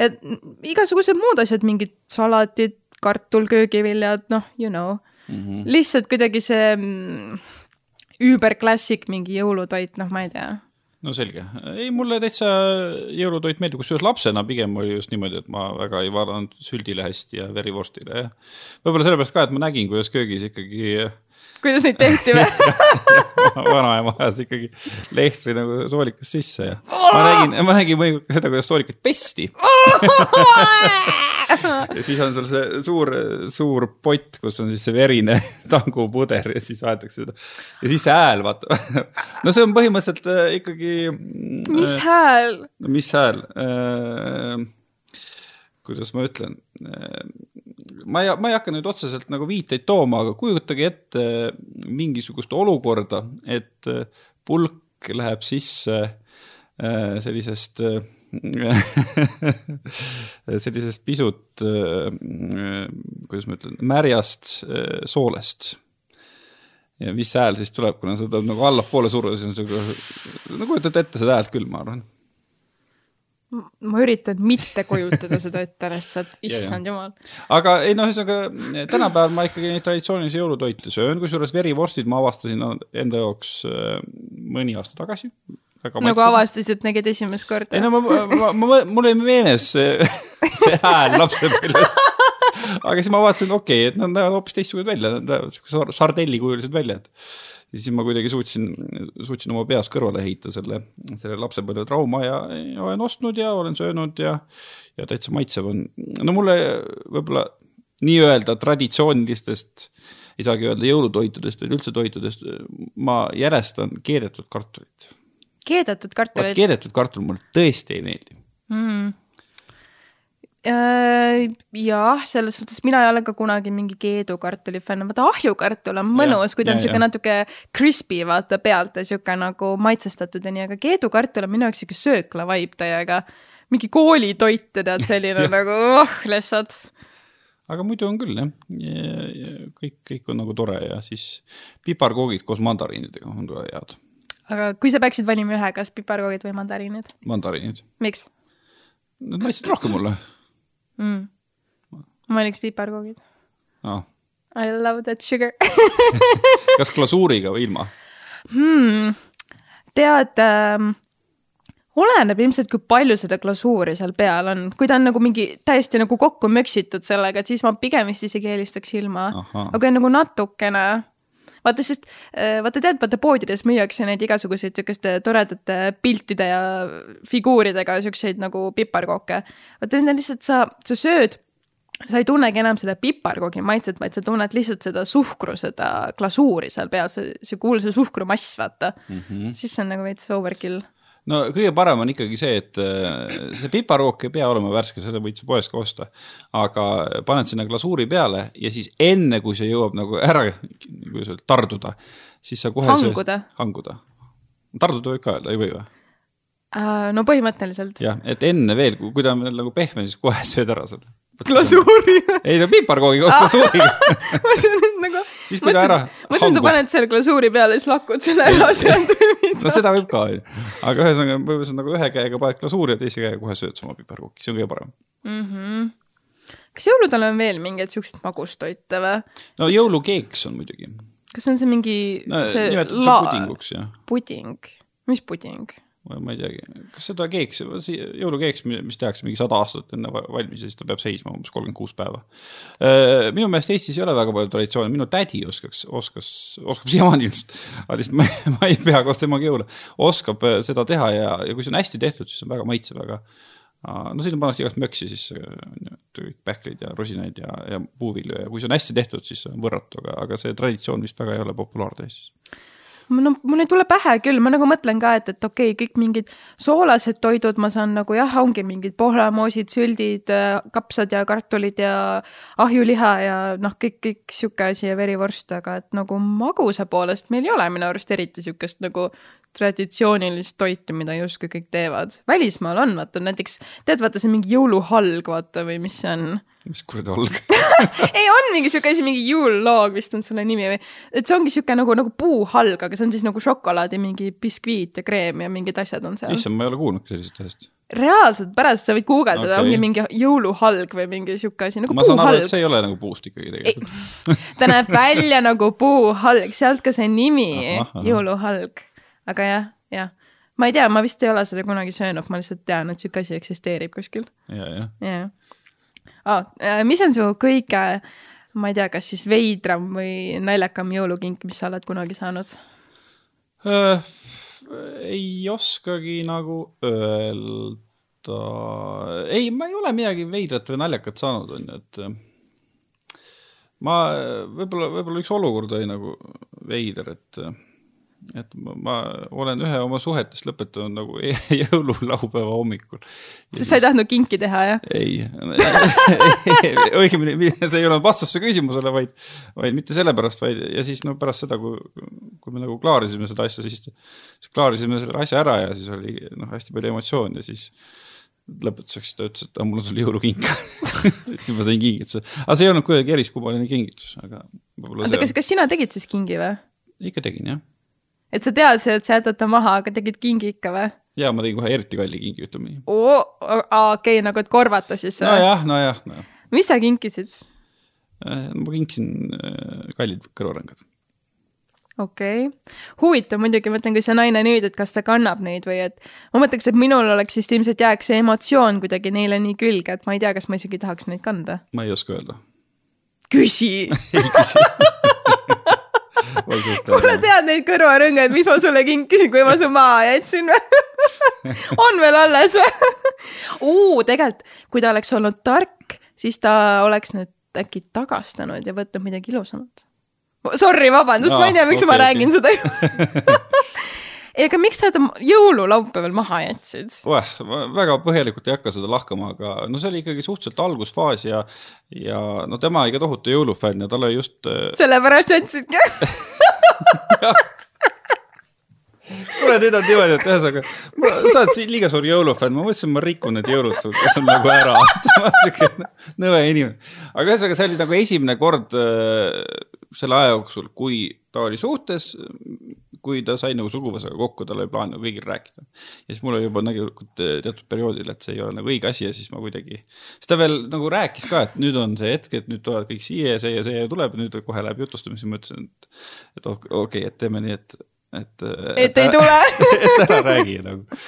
et igasugused muud asjad, mingid salatid, kartul, köögiviljad, noh, you know mm. -hmm. lihtsalt kuidagi see mm, üüberklassik mingi jõulutoit, noh, ma ei tea no selge, ei mulle täitsa jõulutoit meeldib, kusjuures lapsena pigem oli just niimoodi, et ma väga ei vaadanud süldile hästi ja verivorstile ja võib-olla sellepärast ka, et ma nägin, kuidas köögis ikkagi kuidas neid tehti või vanaema ajas ikkagi lehtri nagu soolikas sisse ja ma nägin, ma nägin mõnikord seda, kuidas soolikaid pesti ja siis on sul see suur, suur pott, kus on siis see verine tangupuder ja siis aetakse seda. ja siis see hääl, vaata. no see on põhimõtteliselt äh, ikkagi. mis äh, hääl? mis hääl äh,? Kuidas ma ütlen äh,? ma ei, ma ei hakka nüüd otseselt nagu viiteid tooma, aga kujutage ette mingisugust olukorda, et äh, pulk läheb sisse äh, sellisest äh, sellisest pisut, kuidas ma ütlen, märjast soolest. ja mis hääl siis tuleb, kuna seda nagu allapoole suruda, siis on sihuke, no kujutate ette seda häält küll, ma arvan ma üritan mitte kujutada seda ette lihtsalt, issand jumal. aga ei no ühesõnaga tänapäeval ma ikkagi neid traditsioonilisi jõulutoite söön, kusjuures verivorstid ma avastasin enda jaoks äh, mõni aasta tagasi. nagu avastasid, nägid esimest korda? ei no ma, ma, ma, mul oli meeles see, see hääl lapsepõlvest aga siis ma vaatasin, okei okay,, et nad näevad hoopis teistsugused välja, nad näevad siukse sardellikujulised välja, et ja siis ma kuidagi suutsin, suutsin oma peas kõrvale heita selle, selle lapsepõlve trauma ja, ja olen ostnud ja olen söönud ja, ja täitsa maitsev on. no mulle võib-olla nii-öelda traditsioonilistest, ei saagi öelda jõulutoitudest, vaid üldse toitudest, ma järjestan keedetud kartulit. keedetud kartulit? keedetud kartul mulle tõesti ei meeldi mm jah, selles suhtes mina ei ole ka kunagi mingi keedukartuli fänn, vaata ahjukartul on mõnus, kui ta on sihuke natuke crispy vaata pealt ja sihuke nagu maitsestatud ja nii, aga keedukartul on minu jaoks sihuke söökla vibe täiega. mingi koolitoit, tead, selline nagu oh, lihtsalt. aga muidu on küll jah, kõik, kõik on nagu tore ja siis piparkoogid koos mandariinidega on ka head. aga kui sa peaksid valima ühe, kas piparkoogid või mandariinid? mandariinid. miks? Nad maitsevad rohkem mulle mm.. ma valiks piparkoogid oh.. I love that sugar kas glasuuriga või ilma hmm.? tead ähm, oleneb ilmselt, kui palju seda glasuuri seal peal on, kui ta on nagu mingi täiesti nagu kokku möksitud sellega, et siis ma pigem vist isegi eelistaks ilma. aga kui on nagu natukene, vaata, sest äh, vaata tead, vaata poodides müüakse neid igasuguseid siukeste toredate piltide ja figuuridega siukseid nagu piparkooke. vaata need on lihtsalt sa, sa sööd sa ei tunnegi enam seda piparkoogi maitset, vaid sa tunned lihtsalt seda suhkru, seda glasuuri seal peal, see, see kuulsa suhkrumass, vaata mm. -hmm. siis see on nagu veits overkill no kõige parem on ikkagi see, et äh, see piparrook ei pea olema värske, selle võid sa poest ka osta. aga paned sinna glasuuri peale ja siis enne, kui see jõuab nagu ära, kuidas öelda, tarduda, siis sa kohe. hanguda. hanguda. tarduda võib ka öelda, ei või või? Uh, no põhimõtteliselt. jah, et enne veel, kui ta on veel nagu pehme, siis kohe sööd ära selle. Glasuuri ei no piparkoogi koos glasuuriga ma mõtlesin, et nagu. siis kui ta ära. mõtlesin, sa paned selle glasuuri peale, siis lakud selle ära sealt või mida. no seda võib ka, aga ühesõnaga, põhimõtteliselt nagu ühe käega paned glasuuri ja teise käega kohe sööd sama piparkooki, see on kõige parem mm. -hmm kas jõuludel on veel mingeid siukseid magustoite või? no jõulukeeks on muidugi. kas see on see mingi no, see nimetatakse pudinguks, jah. puding, mis puding? Ma ei teagi, kas seda keeksi, jõulukeeks, mis tehakse mingi sada aastat enne valmis ja siis ta peab seisma umbes kolmkümmend kuus päeva. Äh, minu meelest Eestis ei ole väga palju traditsioone, minu tädi oskaks, oskas, oskab siiamaani ilmselt, aga lihtsalt ma, ma ei pea koos temaga jõule, oskab äh, seda teha ja, ja kui see on hästi tehtud, siis on väga maitsev, aga no sinna pannakse igast möksi sisse, kõik pähklid ja rusinaid ja, ja puuvilju ja kui see on hästi tehtud, siis on võrratu, aga, aga see traditsioon vist väga ei ole populaarne Eestis no mul ei tule pähe küll, ma nagu mõtlen ka, et, et okei okay,, kõik mingid soolased toidud ma saan nagu jah, ongi mingid pohlamoosid, süldid, kapsad ja kartulid ja ahjuliha ja noh, kõik, kõik sihuke asi ja verivorst, aga et nagu magusa poolest meil ei ole minu arust eriti sihukest nagu traditsioonilist toitu, mida justkui kõik teevad. välismaal on, vaata näiteks, tead, vaata see mingi jõuluhalg, vaata või mis see on? Mis kuradi halg ei, on mingi sihuke asi, mingi jõulloog vist on selle nimi või, et see ongi sihuke nagu, nagu puuhalg, aga see on siis nagu šokolaadi mingi biskviit ja kreem ja mingid asjad on seal. issand, ma ei ole kuulnudki sellisest asjast. reaalselt, pärast sa võid guugeldada okay., ongi mingi jõuluhalg või mingi sihuke asi nagu ma saan aru, et see ei ole nagu puust ikkagi tegelikult. ta näeb välja nagu puuhalg, sealt ka see nimi, jõuluhalg aga jah, jah, ma ei tea, ma vist ei ole seda kunagi söönud, ma lihtsalt tean, et sihuke asi eksisteerib kuskil. ja, jah. jah. Ah, mis on su kõige, ma ei tea, kas siis veidram või naljakam jõulukink, mis sa oled kunagi saanud äh,? ei oskagi nagu öelda. ei, ma ei ole midagi veidrat või naljakat saanud, on ju, et ma võib-olla, võib-olla üks olukord oli nagu veider, et et ma, olen ühe oma suhetest lõpetanud nagu jõululaupäeva hommikul. sa ei tahtnud kinki teha, jah? ei õigemini see ei olnud vastus su küsimusele, vaid, vaid mitte sellepärast, vaid ja siis no pärast seda, kui, kui me nagu klaarisime seda asja, siis, siis klaarisime selle asja ära ja siis oli noh, hästi palju emotsioone ja siis lõpetuseks ta ütles, et mul on sulle jõulukink siis ma sain kingituse, aga see ei olnud kuidagi eriskummaline kingitus, aga. oota, kas, kas sina tegid siis kingi või? ikka tegin, jah et sa teadsid, et sa jätad ta maha, aga tegid kingi ikka või? ja ma tegin kohe eriti kalli kingi, ütleme nii. okei okay,, nagu et korvata siis või? nojah, nojah, nojah. mis sa kinkisid? Äh, ma kinkisin äh, kallid kõrvarõngad. okei okay., huvitav muidugi, mõtlen, kui see naine nüüd, et kas ta kannab neid või et ma mõtleks, et minul oleks siis ilmselt jääks see emotsioon kuidagi neile nii külge, et ma ei tea, kas ma isegi tahaks neid kanda. ma ei oska öelda. küsi ei küsi kuule, tead neid kõrvarõngaid, mis ma sulle kinkisin, kui ma su maha jätsin või? on veel alles või? tegelikult, kui ta oleks olnud tark, siis ta oleks nüüd äkki tagastanud ja võtnud midagi ilusamat. Sorry, vabandust no,, ma ei tea, miks okay, ma räägin okay. seda aga miks sa ta jõululaupäeval maha jätsid? oeh, ma väga põhjalikult ei hakka seda lahkama, aga no see oli ikkagi suhteliselt algusfaas ja, ja no tema oli ka tohutu jõulufänn ja tal oli just. Äh, sellepärast jätsidki kuule, nüüd on niimoodi, et ühesõnaga, sa oled liiga suur jõulufänn, ma mõtlesin, ma rikun need jõulud sul, kes on nagu ära. siuke nõve inimene. aga ühesõnaga, see oli nagu esimene kord äh, selle aja jooksul, kui ta oli suhtes kui ta sai nagu suguvõsaga kokku, tal oli plaan nagu kõigil rääkida. ja siis mul oli juba nagu teatud perioodil, et see ei ole nagu õige asi ja siis ma kuidagi, siis ta veel nagu rääkis ka, et nüüd on see hetk, et nüüd tulevad kõik siia ja see ja see ja tuleb ja nüüd kohe läheb jutustamine, siis ma ütlesin, et, et okei okay,, et teeme nii, et, et. et ei tule et ära räägi nagu,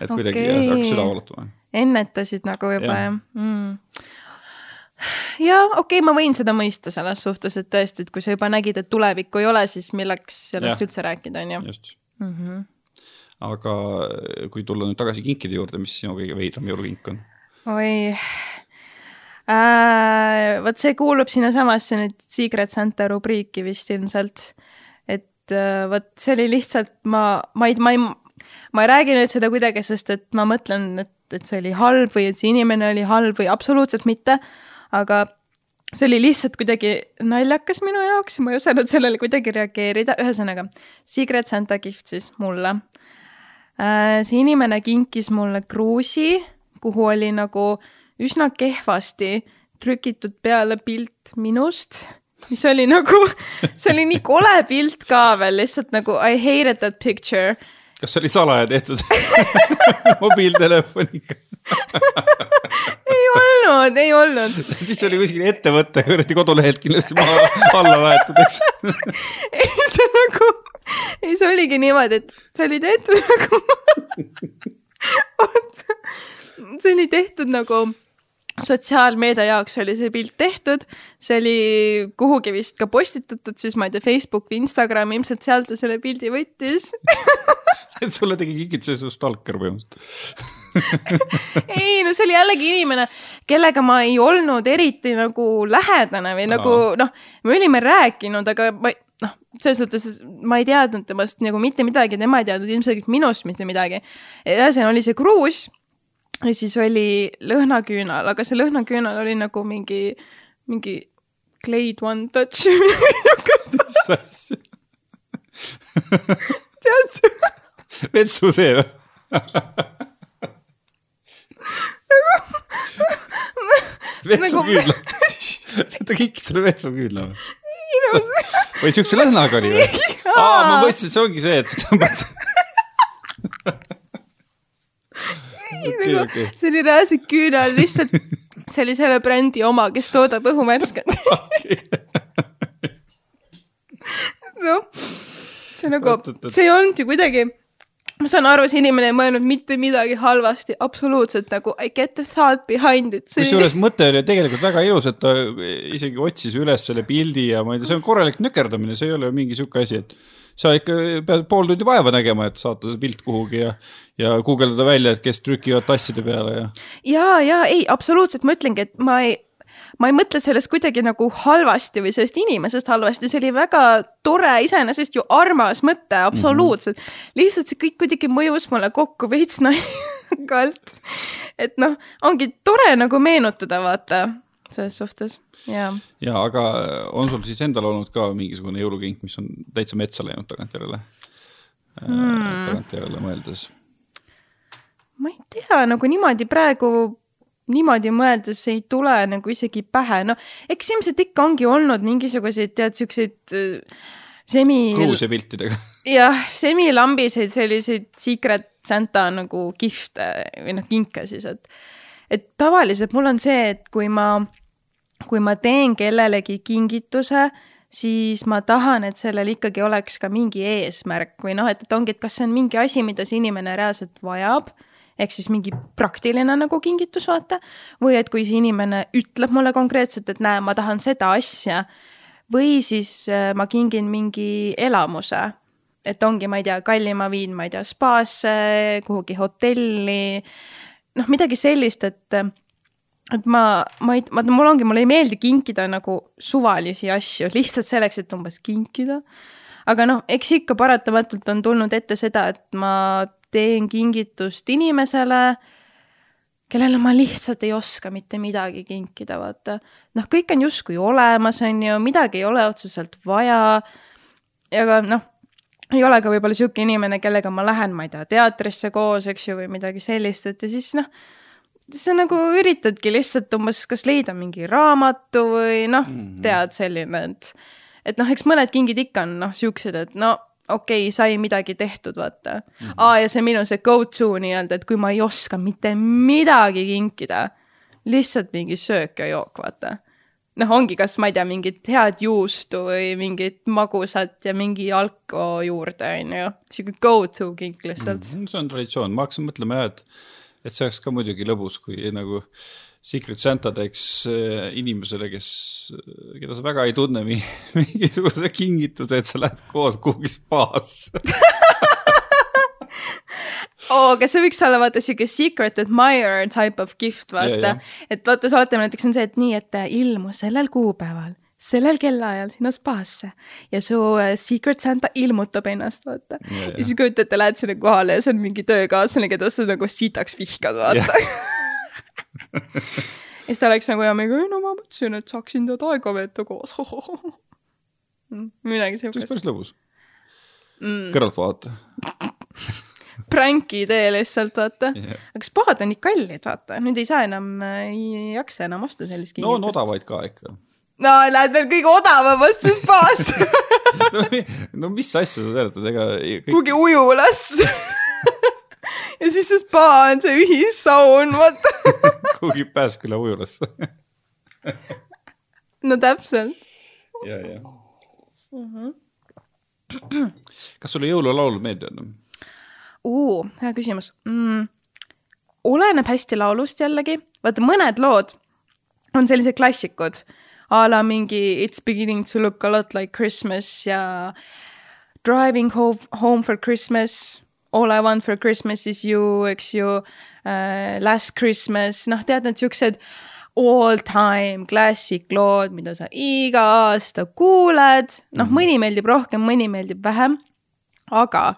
et kuidagi okay. hakkas süda valutama. ennetasid nagu juba jah ja. mm ja okei okay,, ma võin seda mõista selles suhtes, et tõesti, et kui sa juba nägid, et tulevikku ei ole, siis milleks sellest ja. üldse rääkida, on ju. just mm. -hmm. aga kui tulla nüüd tagasi kinkide juurde, mis sinu kõige veidram jõulukink on? oi äh,. vot see kuulub sinnasamasse nüüd Secret Santa rubriiki vist ilmselt. et äh, vot see oli lihtsalt, ma, ma ei, ma ei, ma ei räägi nüüd seda kuidagi, sest et ma mõtlen, et, et see oli halb või et see inimene oli halb või absoluutselt mitte aga see oli lihtsalt kuidagi naljakas minu jaoks, ma ei osanud sellele kuidagi reageerida, ühesõnaga Secret Santa siis mulle. Äh, see inimene kinkis mulle kruusi, kuhu oli nagu üsna kehvasti trükitud peale pilt minust, mis oli nagu, see oli nii kole pilt ka veel, lihtsalt nagu I hated that picture. kas see oli salaja tehtud mobiiltelefoniga ei olnud, ei olnud. siis oli kuskil ettevõte kuradi kodulehelt kindlasti maha alla laetud, eks ei, see nagu, ei, see oligi niimoodi, et see oli tehtud nagu oota, see oli tehtud nagu sotsiaalmeedia jaoks oli see pilt tehtud, see oli kuhugi vist ka postitatud, siis ma ei tea, Facebook või Instagram, ilmselt sealt ta selle pildi võttis. Et sulle tegi kingituse su stalker põhimõtteliselt. Ei, no see oli jällegi inimene, kellega ma ei olnud eriti nagu lähedane või nagu noh, me olime rääkinud, aga ma noh, selles suhtes ma ei teadnud temast nagu mitte midagi, tema ei teadnud ilmselgelt minust mitte midagi. ühesõnaga oli see kruus ja siis oli lõhnaküünal, aga see lõhnaküünal oli nagu mingi, mingi Glade One Touch mis asja? tead sa? vetsusee või? vetsuküüdla ta kikkis sulle vetsuküüdla või? või siukse lõhnaga oli või? aa, ma mõtlesin, see ongi see, et sa tõmbad okay, okay. see oli reaalselt küünal, lihtsalt see oli selle brändi oma, kes toodab õhuvärsket noh, see nagu, see ei olnud ju kuidagi ma saan aru, see inimene ei mõelnud mitte midagi halvasti, absoluutselt nagu I get the thought behind it. kusjuures mõte oli tegelikult väga ilus, et ta isegi otsis üles selle pildi ja ma ei tea, see on korralik nökerdamine, see ei ole mingi sihuke asi, et sa ikka pead pool tundi vaeva nägema, et saata see pilt kuhugi ja, ja guugeldada välja, et kes trükivad tasside peale ja. ja, ja ei, absoluutselt, ma ütlengi, et ma ei ma ei mõtle sellest kuidagi nagu halvasti või sellest inimesest halvasti, see oli väga tore, iseenesest ju armas mõte, absoluutselt mm. -hmm. lihtsalt see kõik kuidagi mõjus mulle kokku veits naljakalt. et noh, ongi tore nagu meenutada, vaata, selles suhtes, jaa. jaa, aga on sul siis endal olnud ka mingisugune jõulukink, mis on täitsa metsa läinud tagantjärele mm., tagantjärele mõeldes? ma ei tea, nagu niimoodi praegu niimoodi mõeldes ei tule nagu isegi pähe, no eks ilmselt ikka ongi olnud mingisuguseid, tead, siukseid äh, semi. kruusepiltidega. jah, semilambiseid selliseid secret Santa nagu kihvte või noh, kinke siis, et, et tavaliselt mul on see, et kui ma, kui ma teen kellelegi kingituse, siis ma tahan, et sellel ikkagi oleks ka mingi eesmärk või noh, et, et ongi, et kas see on mingi asi, mida see inimene reaalselt vajab ehk siis mingi praktiline nagu kingitus, vaata. või et kui see inimene ütleb mulle konkreetselt, et näe, ma tahan seda asja. või siis äh, ma kingin mingi elamuse. et ongi, ma ei tea, kallima viin, ma ei tea, spaasse, kuhugi hotelli. noh, midagi sellist, et et ma, ma ei, vaata mul ongi, mulle ei meeldi kinkida nagu suvalisi asju lihtsalt selleks, et umbes kinkida. aga noh, eks ikka paratamatult on tulnud ette seda, et ma teen kingitust inimesele, kellele ma lihtsalt ei oska mitte midagi kinkida, vaata. noh, kõik on justkui olemas, on ju, midagi ei ole otseselt vaja. aga noh, ei ole ka võib-olla sihuke inimene, kellega ma lähen, ma ei tea, teatrisse koos, eks ju, või midagi sellist, et ja siis noh sa nagu üritadki lihtsalt umbes kas leida mingi raamatu või noh mm -hmm., tead selline, et et noh, eks mõned kingid ikka on noh, siuksed, et no okei okay,, sai midagi tehtud, vaata mm. -hmm. aa, ja see minu see go-to nii-öelda, et kui ma ei oska mitte midagi kinkida, lihtsalt mingi söök ja jook, vaata. noh, ongi, kas ma ei tea, mingit head juustu või mingit magusat ja mingi alko juurde, on ju. sihuke go-to kink lihtsalt mm. -hmm. see on traditsioon, ma hakkasin mõtlema jah, et, et see oleks ka muidugi lõbus, kui nagu Secret Santa teeks äh, inimesele, kes, keda sa väga ei tunne, mingisuguse kingituse, et sa lähed koos kuhugi spaasse oo oh,, aga see võiks olla vaata siuke secret admirer type of gift, vaata. et vaata, oled näiteks on see, et nii, et äh, ilmu sellel kuupäeval, sellel kellaajal sinna spaasse ja su uh, secret Santa ilmutab ennast, vaata. ja siis kujuta ette, lähed sinna kohale ja see on mingi töökaaslane, keda sa nagu sitaks vihkad, vaata. Ja siis ta läks nagu ja mingi, no ma mõtlesin, et saaksin tead aega veeta koos. Midagi siukest. see oleks päris lõbus. Mm.. kõrvalt vaadata pranki idee lihtsalt, vaata. Yeah.. aga spaad on nii kallid, vaata, nüüd ei saa enam, ei jaksa enam osta sellist no on odavaid ka ikka. No lähed veel kõige odavamasse spaasse no, no mis asja sa seletad, ega kõik.... kuhugi ujulasse ja siis see spa on see ühissaun, vaata kuhugi Pääsküla ujulasse no täpselt. ja, ja mm. -hmm kas sulle jõululaulud meeldivad? uh, hea küsimus mm,. oleneb hästi laulust jällegi, vaata mõned lood on sellised klassikud a la mingi It's beginning to look a lot like Christmas ja Driving home, home for Christmas, All I want for Christmas is you, eks ju uh,, Last Christmas, noh, tead need siuksed all time classic lood, mida sa iga aasta kuuled, noh -hmm., mõni meeldib rohkem, mõni meeldib vähem. aga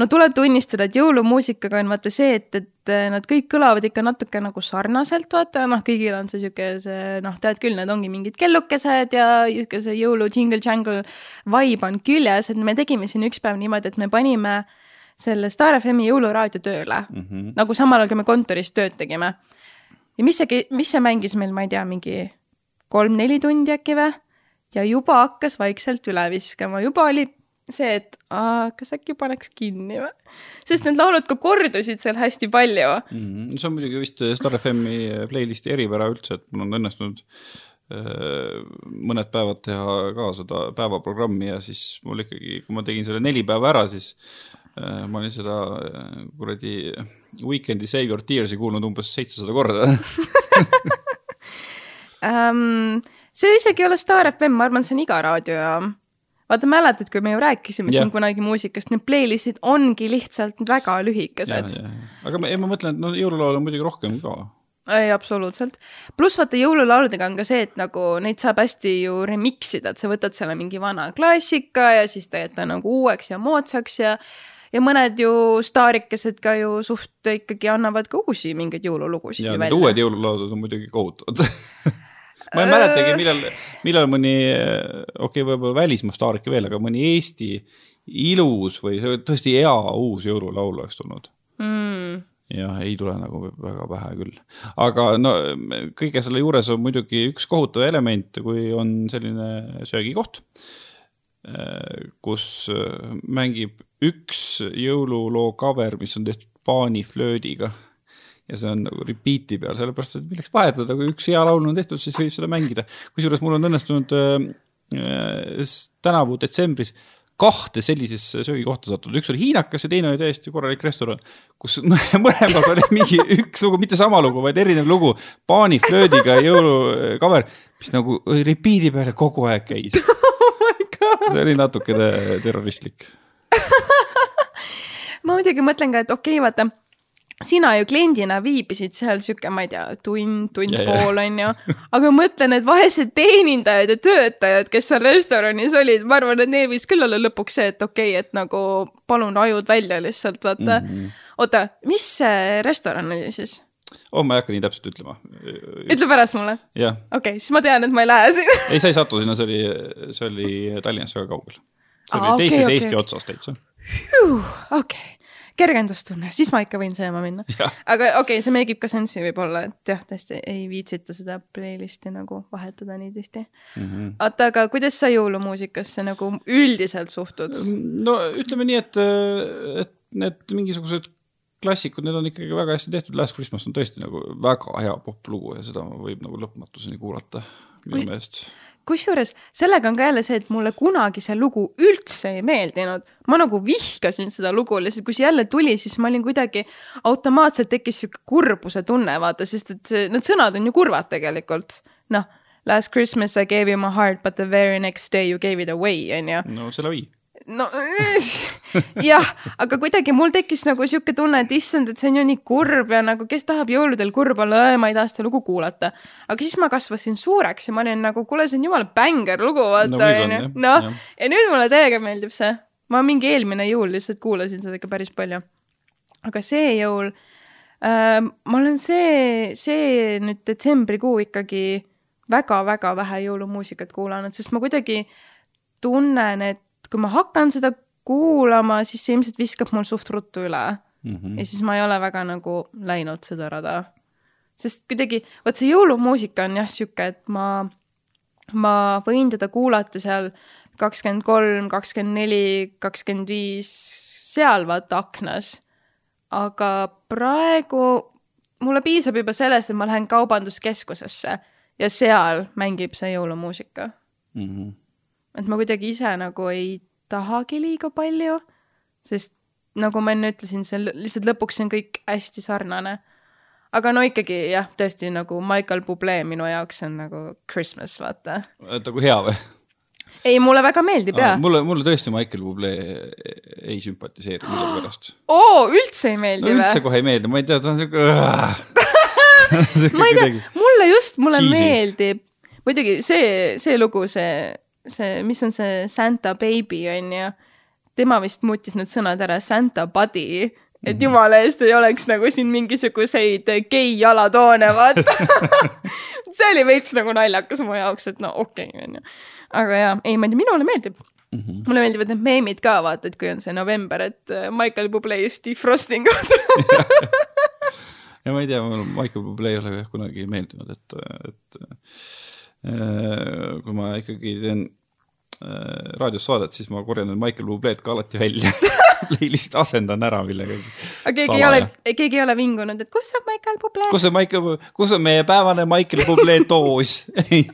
no tuleb tunnistada, et jõulumuusikaga on vaata see, et, et nad kõik kõlavad ikka natuke nagu sarnaselt, vaata. Noh, kõigil on see sihuke see noh, tead küll, need ongi mingid kellukesed ja sihuke see jõulu jingle-jangle vibe on küljes, et me tegime siin üks päev niimoodi, et me panime selle Star FM-i jõuluraadio tööle. Mm, -hmm. nagu samal ajal, kui me kontoris tööd tegime. Ja mis see, mis see mängis meil, ma ei tea, mingi kolm-neli tundi äkki või? ja juba hakkas vaikselt üle viskama, juba oli see, et aa, kas äkki paneks kinni või? sest need laulud ka kordusid seal hästi palju mm. -hmm. see on muidugi vist Star FM-i playlist'i eripära üldse, et mul on õnnestunud äh, mõned päevad teha ka seda päevaprogrammi ja siis mul ikkagi, kui ma tegin selle neli päeva ära, siis äh, ma olin seda äh, kuradi Weekend'i Save Your Tears'i kuulnud umbes seitsesada korda um,. see isegi ei ole Star FM, ma arvan, see on iga raadiojaam. Vaata, mäletad, kui me ju rääkisime yeah. siin kunagi muusikast, need playlist'id ongi lihtsalt väga lühikesed. aga ma, ma mõtlen, et no jõululaul on muidugi rohkem ka ei, absoluutselt. pluss vaata jõululauludega on ka see, et nagu neid saab hästi ju remix ida, et sa võtad selle mingi vana klassika ja siis teed ta nagu uueks ja moodsaks ja ja mõned ju staarikesed ka ju suht ikkagi annavad ka uusi mingeid jõululugusid. ja need uued jõululaulud on muidugi kohutavad ma ei mäletagi, millal, millal mõni, okei okay,, võib-olla välismaa staarik veel, aga mõni Eesti ilus või tõesti hea uus jõululaul oleks tulnud mm jah, ei tule nagu väga pähe küll. aga no kõige selle juures on muidugi üks kohutav element, kui on selline söögikoht Äh, kus äh, mängib üks jõululoo cover, mis on tehtud paaniflöödiga. Ja see on nagu repeat'i peal, sellepärast et milleks vahetada, kui üks hea laul on tehtud, siis võib seda mängida. kusjuures mul on õnnestunud äh, äh, tänavu detsembris kahte sellisesse söögikohta sattunud, üks oli hiinakas ja teine oli täiesti korralik restoran, kus mõlemas oli mingi üks lugu, mitte sama lugu, vaid erinev lugu, paaniflöödiga jõulucover, mis nagu repeat'i peale kogu aeg käis. See oli natukene terroristlik. Ma muidugi mõtlen ka, et okei okay,, vaata sina ju kliendina viibisid seal sihuke, ma ei tea, tund, tund ja, pool on ju. aga mõtle, need vaesed teenindajad ja töötajad, kes seal restoranis olid, ma arvan, et neil võis küll olla lõpuks see, et okei okay,, et nagu palun ajud välja lihtsalt, vaata mm. -hmm. oota, mis see restoran oli siis? oh, ma ei hakka nii täpselt ütlema. ütle pärast mulle. okei okay,, siis ma tean, et ma ei lähe sinna ei, sa ei satu sinna, see oli, see oli Tallinnast väga kaugel. see oli ah, teises okay, Eesti okay. otsas täitsa. okei okay., kergendustunne, siis ma ikka võin sööma minna. aga okei okay,, see make ib ka sensi võib-olla, et jah, tõesti ei viitsita seda playlist'i nagu vahetada nii tihti mm. -hmm. oota, aga kuidas sa jõulumuusikasse nagu üldiselt suhtud? no ütleme nii, et, et need mingisugused klassikud, need on ikkagi väga hästi tehtud, Last Christmas on tõesti nagu väga hea poplugu ja seda võib nagu lõpmatuseni kuulata minu meelest kusjuures sellega on ka jälle see, et mulle kunagi see lugu üldse ei meeldinud. ma nagu vihkasin seda lugu, lihtsalt kui see jälle tuli, siis ma olin kuidagi, automaatselt tekkis sihuke kurbuse tunne, vaata, sest et see, need sõnad on ju kurvad tegelikult. noh, last Christmas I gave you my heart but the very next day you gave it away, on ju. no selle viib no jah, aga kuidagi mul tekkis nagu sihuke tunne, et issand, et see on ju nii kurb ja nagu kes tahab jõuludel kurb olla, ma ei taha seda lugu kuulata. aga siis ma kasvasin suureks ja ma olin nagu, kuule, see on jumala bängar lugu, vaata onju. noh, ja nüüd mulle täiega meeldib see. ma mingi eelmine jõul lihtsalt kuulasin seda ikka päris palju. aga see jõul äh,, ma olen see, see nüüd detsembrikuu ikkagi väga-väga vähe jõulumuusikat kuulanud, sest ma kuidagi tunnen, et kui ma hakkan seda kuulama, siis see ilmselt viskab mul suht ruttu üle mm. -hmm. ja siis ma ei ole väga nagu läinud seda rada. sest kuidagi, vot see jõulumuusika on jah sihuke, et ma, ma võin teda kuulata seal kakskümmend kolm, kakskümmend neli, kakskümmend viis, seal vaata aknas. aga praegu mulle piisab juba sellest, et ma lähen kaubanduskeskusesse ja seal mängib see jõulumuusika mm. -hmm. Et ma kuidagi ise nagu ei tahagi liiga palju, sest nagu ma enne ütlesin, see lihtsalt lõpuks on kõik hästi sarnane. aga no ikkagi jah, tõesti nagu Michael Bublé minu jaoks on nagu Christmas, vaata. nagu hea või? ei, mulle väga meeldib ja. mulle, mulle tõesti Michael Bublé ei sümpatiseeri millegipärast. oo, üldse ei meeldi või no,? üldse kohe ei meeldi, ma ei tea, ta on siuke ma ei tea, mulle just, mulle Cheesy. meeldib, muidugi see, see lugu, see, see, mis on see Santa Baby on ju, tema vist muutis need sõnad ära, Santa Buddy, et mhm. jumala eest ei oleks nagu siin mingisuguseid gei alatoone, vaata see oli veits nagu naljakas mu jaoks, et no okei okay,, onju. aga jaa, ei, ma ei tea, minule meeldib mm. -hmm. mulle meeldivad need meemid ka, vaata, et kui on see november, et äh, Michael Bublé ja Steve Frostingud ja ma ei tea, Michael Bublé ei ole jah kunagi meeldinud, et, et äh, kui ma ikkagi teen raadios saadet, siis ma korjan need Michael Bubléd ka alati välja lihtsalt asendan ära millegagi. aga keegi ei ole, keegi ei ole vingunud, et kus on Michael Bublé? kus on Michael, kus on meie päevane Michael Bublé doos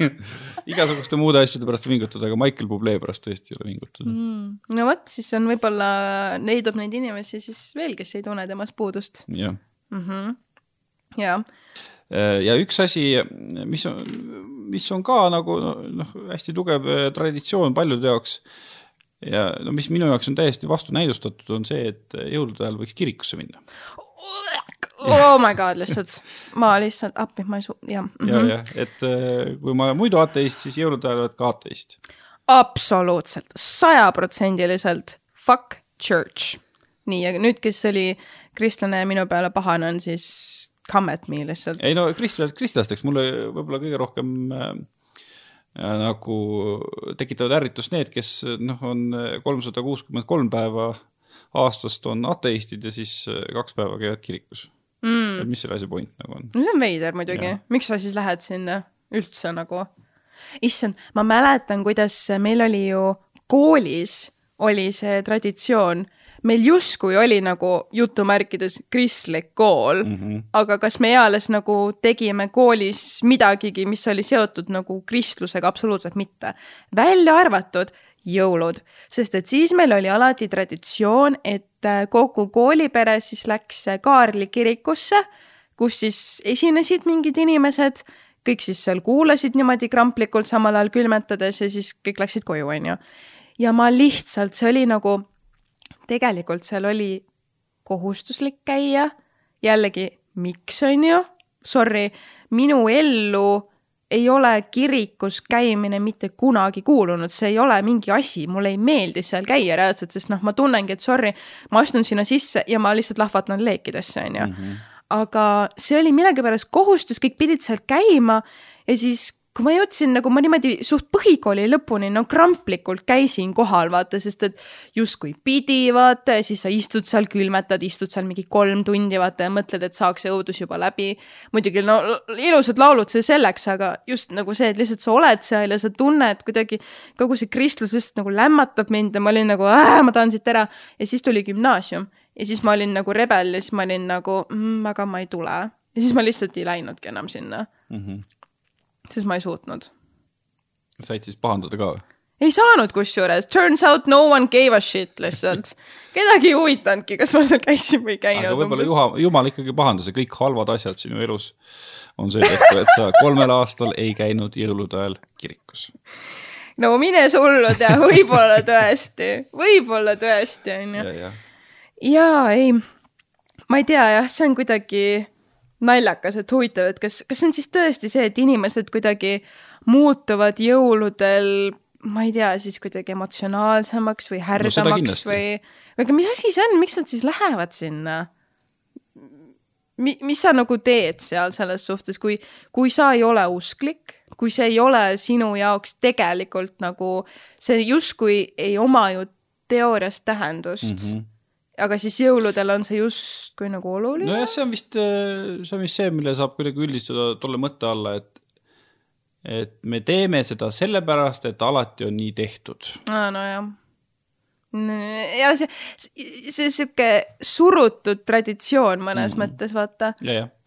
igasuguste muude asjade pärast vingutada, aga Michael Bublé pärast tõesti ei ole vingutada mm.. no vot, siis on võib-olla, leidub neid inimesi siis veel, kes ei tunne temast puudust. jah -hmm jaa. Äh, ja üks asi, mis on, mis on ka nagu noh, hästi tugev äh, traditsioon paljude jaoks ja no mis minu jaoks on täiesti vastunäidustatud, on see, et jõulude ajal võiks kirikusse minna. Oh my god, lihtsalt, ma lihtsalt appi, ma ei su-, jah ja, jah, et äh, kui ma olen muidu ateist, siis jõulude ajal oled ka ateist. absoluutselt, sajaprotsendiliselt fuck church. nii, aga nüüd, kes oli kristlane ja minu peale pahane on, siis at me lihtsalt. ei no kristlased kristlasteks mulle võib-olla kõige rohkem äh, nagu tekitavad ärritust need, kes noh, on kolmsada kuuskümmend kolm päeva aastast on ateistid ja siis äh, kaks päeva käivad kirikus mm.. et mis selle asja point nagu on? no see on veider muidugi, miks sa siis lähed sinna üldse nagu? issand, ma mäletan, kuidas meil oli ju koolis oli see traditsioon meil justkui oli nagu jutumärkides kristlik kool mm, -hmm. aga kas me eales nagu tegime koolis midagigi, mis oli seotud nagu kristlusega, absoluutselt mitte. välja arvatud jõulud, sest et siis meil oli alati traditsioon, et äh, kogu koolipere siis läks Kaarli kirikusse, kus siis esinesid mingid inimesed, kõik siis seal kuulasid niimoodi kramplikult, samal ajal külmetades ja siis kõik läksid koju, onju. ja ma lihtsalt, see oli nagu tegelikult seal oli kohustuslik käia, jällegi, miks, on ju, sorry, minu ellu ei ole kirikus käimine mitte kunagi kuulunud, see ei ole mingi asi, mulle ei meeldi seal käia reaalselt, sest noh, ma tunnengi, et sorry, ma astun sinna sisse ja ma lihtsalt lahvatan leekidesse, on ju. Mhm. aga see oli millegipärast kohustus, kõik pidid seal käima ja siis kui ma jõudsin nagu ma niimoodi suht põhikooli lõpuni no kramplikult käisin kohal, vaata, sest et justkui pidi, vaata, ja siis sa istud seal, külmetad, istud seal mingi kolm tundi, vaata, ja mõtled, et saaks see õudus juba läbi. muidugi no ilusad laulud, see selleks, aga just nagu see, et lihtsalt sa oled seal ja sa tunned kuidagi kogu see kristlus lihtsalt nagu lämmatab mind ja ma olin nagu, ma tahan siit ära. ja siis tuli gümnaasium ja siis ma olin nagu rebel ja siis ma olin nagu mm,, aga ma ei tule. ja siis ma lihtsalt ei läinudki enam sinna mm. -hmm siis ma ei suutnud. said siis pahandada ka või? ei saanud kusjuures, turns out no one gave a shit lihtsalt. kedagi ei huvitanudki, kas ma seal käisin või ei käinud. aga võib-olla jumal, jumal ikkagi pahandas ja kõik halvad asjad sinu elus on seetõttu, et sa kolmel aastal ei käinud jõulude ajal kirikus. no mine sullu tea, võib-olla tõesti, võib-olla tõesti, onju. jaa, ei, ma ei tea jah, see on kuidagi naljakas, et huvitav, et kas, kas see on siis tõesti see, et inimesed kuidagi muutuvad jõuludel, ma ei tea, siis kuidagi emotsionaalsemaks või härdamaks no, või, või aga mis asi see on, miks nad siis lähevad sinna? Mi-, mis sa nagu teed seal selles suhtes, kui, kui sa ei ole usklik, kui see ei ole sinu jaoks tegelikult nagu, see justkui ei oma ju teoorias tähendust mm. -hmm aga siis jõuludel on see justkui nagu oluline. nojah, see on vist, äh, see on vist see, mille saab kuidagi üldistada tolle mõtte alla, et et me teeme seda sellepärast, et alati on nii tehtud. aa, nojah ja see, see sihuke surutud traditsioon mõnes mm -hmm. mõttes, vaata.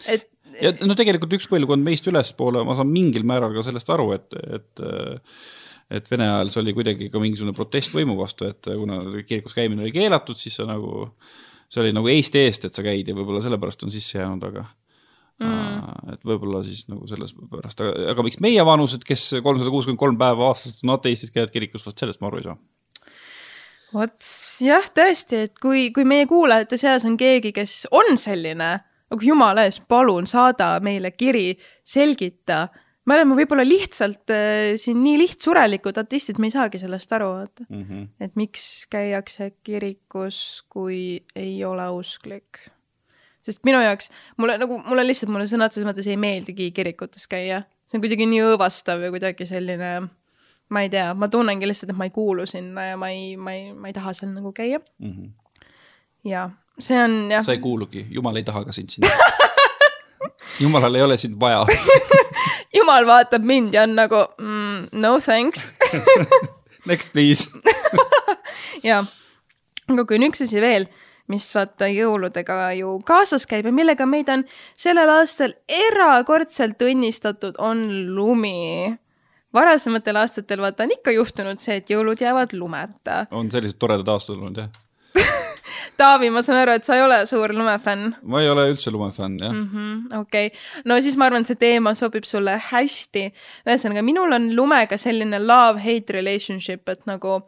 et. ja no tegelikult üks põlvkond meist ülespoole, ma saan mingil määral ka sellest aru, et, et et Vene ajal see oli kuidagi ka mingisugune protest võimu vastu, et kuna kirikus käimine oli keelatud, siis sa nagu, see oli nagu Eesti eest, et sa käid ja võib-olla sellepärast on sisse jäänud, aga mm.. et võib-olla siis nagu selles pärast, aga, miks meie vanused, kes kolmsada kuuskümmend kolm päeva aastas on ateistid, käivad kirikus, vot sellest ma aru ei saa vot jah, tõesti, et kui, kui meie kuulajate seas on keegi, kes on selline, aga jumala eest, palun saada meile kiri, selgita. Me oleme võib-olla lihtsalt äh, siin nii lihtsurelikud ateistid, me ei saagi sellest aru, vaata mm. -hmm. et miks käiakse kirikus, kui ei ole usklik. sest minu jaoks, mulle nagu, mulle lihtsalt, mulle sõna otseses mõttes ei meeldigi kirikutes käia. see on kuidagi nii õõvastav ja kuidagi selline ma ei tea, ma tunnengi lihtsalt, et ma ei kuulu sinna ja ma ei, ma ei, ma ei taha seal nagu käia mm. -hmm. ja see on jah. sa ei kuulugi, jumal ei taha ka sind sinna jumalal ei ole sind vaja. Jumal vaatab mind ja on nagu mm, no thanks. Next please. Ja, aga kui on üks asi veel, mis vaata jõuludega ju kaasas käib ja millega meid on sellel aastal erakordselt õnnistatud, on lumi. Varasematel aastatel vaata on ikka juhtunud see, et jõulud jäävad lumeta. on sellised toredad aastad olnud jah Taavi, ma saan aru, et sa ei ole suur lumefänn. ma ei ole üldse lumefänn, jah mm -hmm,. okei okay., no siis ma arvan, et see teema sobib sulle hästi. ühesõnaga, minul on lumega selline love-hate relationship, et nagu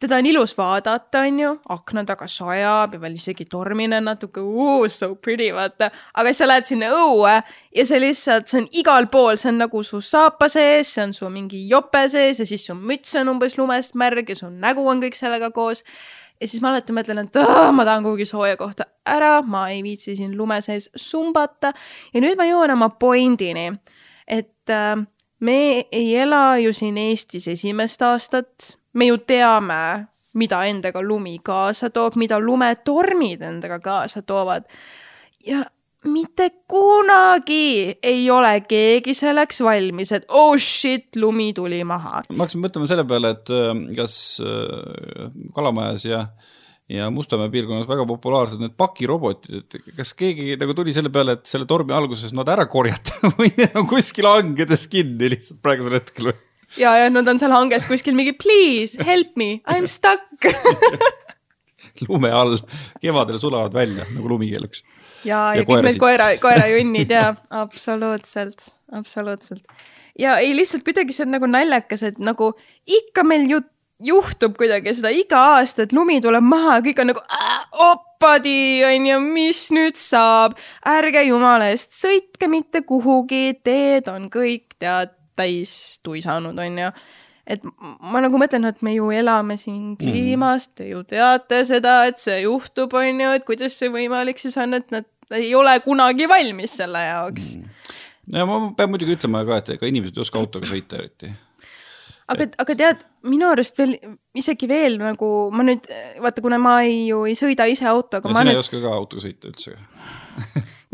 teda on ilus vaadata, on ju, akna taga sajab ja veel isegi tormine natuke, so pretty, vaata. aga sa lähed sinna õue ja see lihtsalt, see on igal pool, see on nagu su saapa sees, see on su mingi jope sees ja siis su müts on umbes lumest märg ja su nägu on kõik sellega koos. Ja siis ma alati mõtlen, et ma tahan kuhugi sooja kohta ära, ma ei viitsi siin lume sees sumbata. ja nüüd ma jõuan oma pointini, et äh, me ei ela ju siin Eestis esimest aastat me ju teame, mida endaga lumi kaasa toob, mida lumetormid endaga kaasa toovad. ja mitte kunagi ei ole keegi selleks valmis, et oh shit, lumi tuli maha. ma hakkasin mõtlema selle peale, et äh, kas äh, Kalamajas ja ja Mustamäe piirkonnas väga populaarsed need pakirobotid, et kas keegi nagu tuli selle peale, et selle tormi alguses nad ära korjata või need on kuskil hangedes kinni lihtsalt praegusel hetkel või? ja, ja nad on seal hanges kuskil mingi please help me, I m stuck lume all, kevadel sulavad välja nagu lumikeeluks. Ja, ja, ja kõik need koera, koerajunnid ja absoluutselt, absoluutselt. ja ei, lihtsalt kuidagi see on nagu naljakas, et nagu ikka meil ju juhtub kuidagi seda iga aasta, et lumi tuleb maha ja kõik on nagu oppadi, onju, mis nüüd saab. ärge jumala eest sõitke mitte kuhugi, teed on kõik tead täis tuisanud, on ju. Et ma nagu mõtlen, et me ju elame siin kliimas mm., te ju teate seda, et see juhtub, on ju, et kuidas see võimalik siis on, et nad ei ole kunagi valmis selle jaoks mm.. no ma pean muidugi ütlema ka, et ega inimesed ei oska autoga sõita eriti aga, aga tead, minu arust veel, isegi veel nagu ma nüüd, vaata, kuna ma ei, ju ei sõida ise autoga. sina nüüd... ei oska ka autoga sõita üldse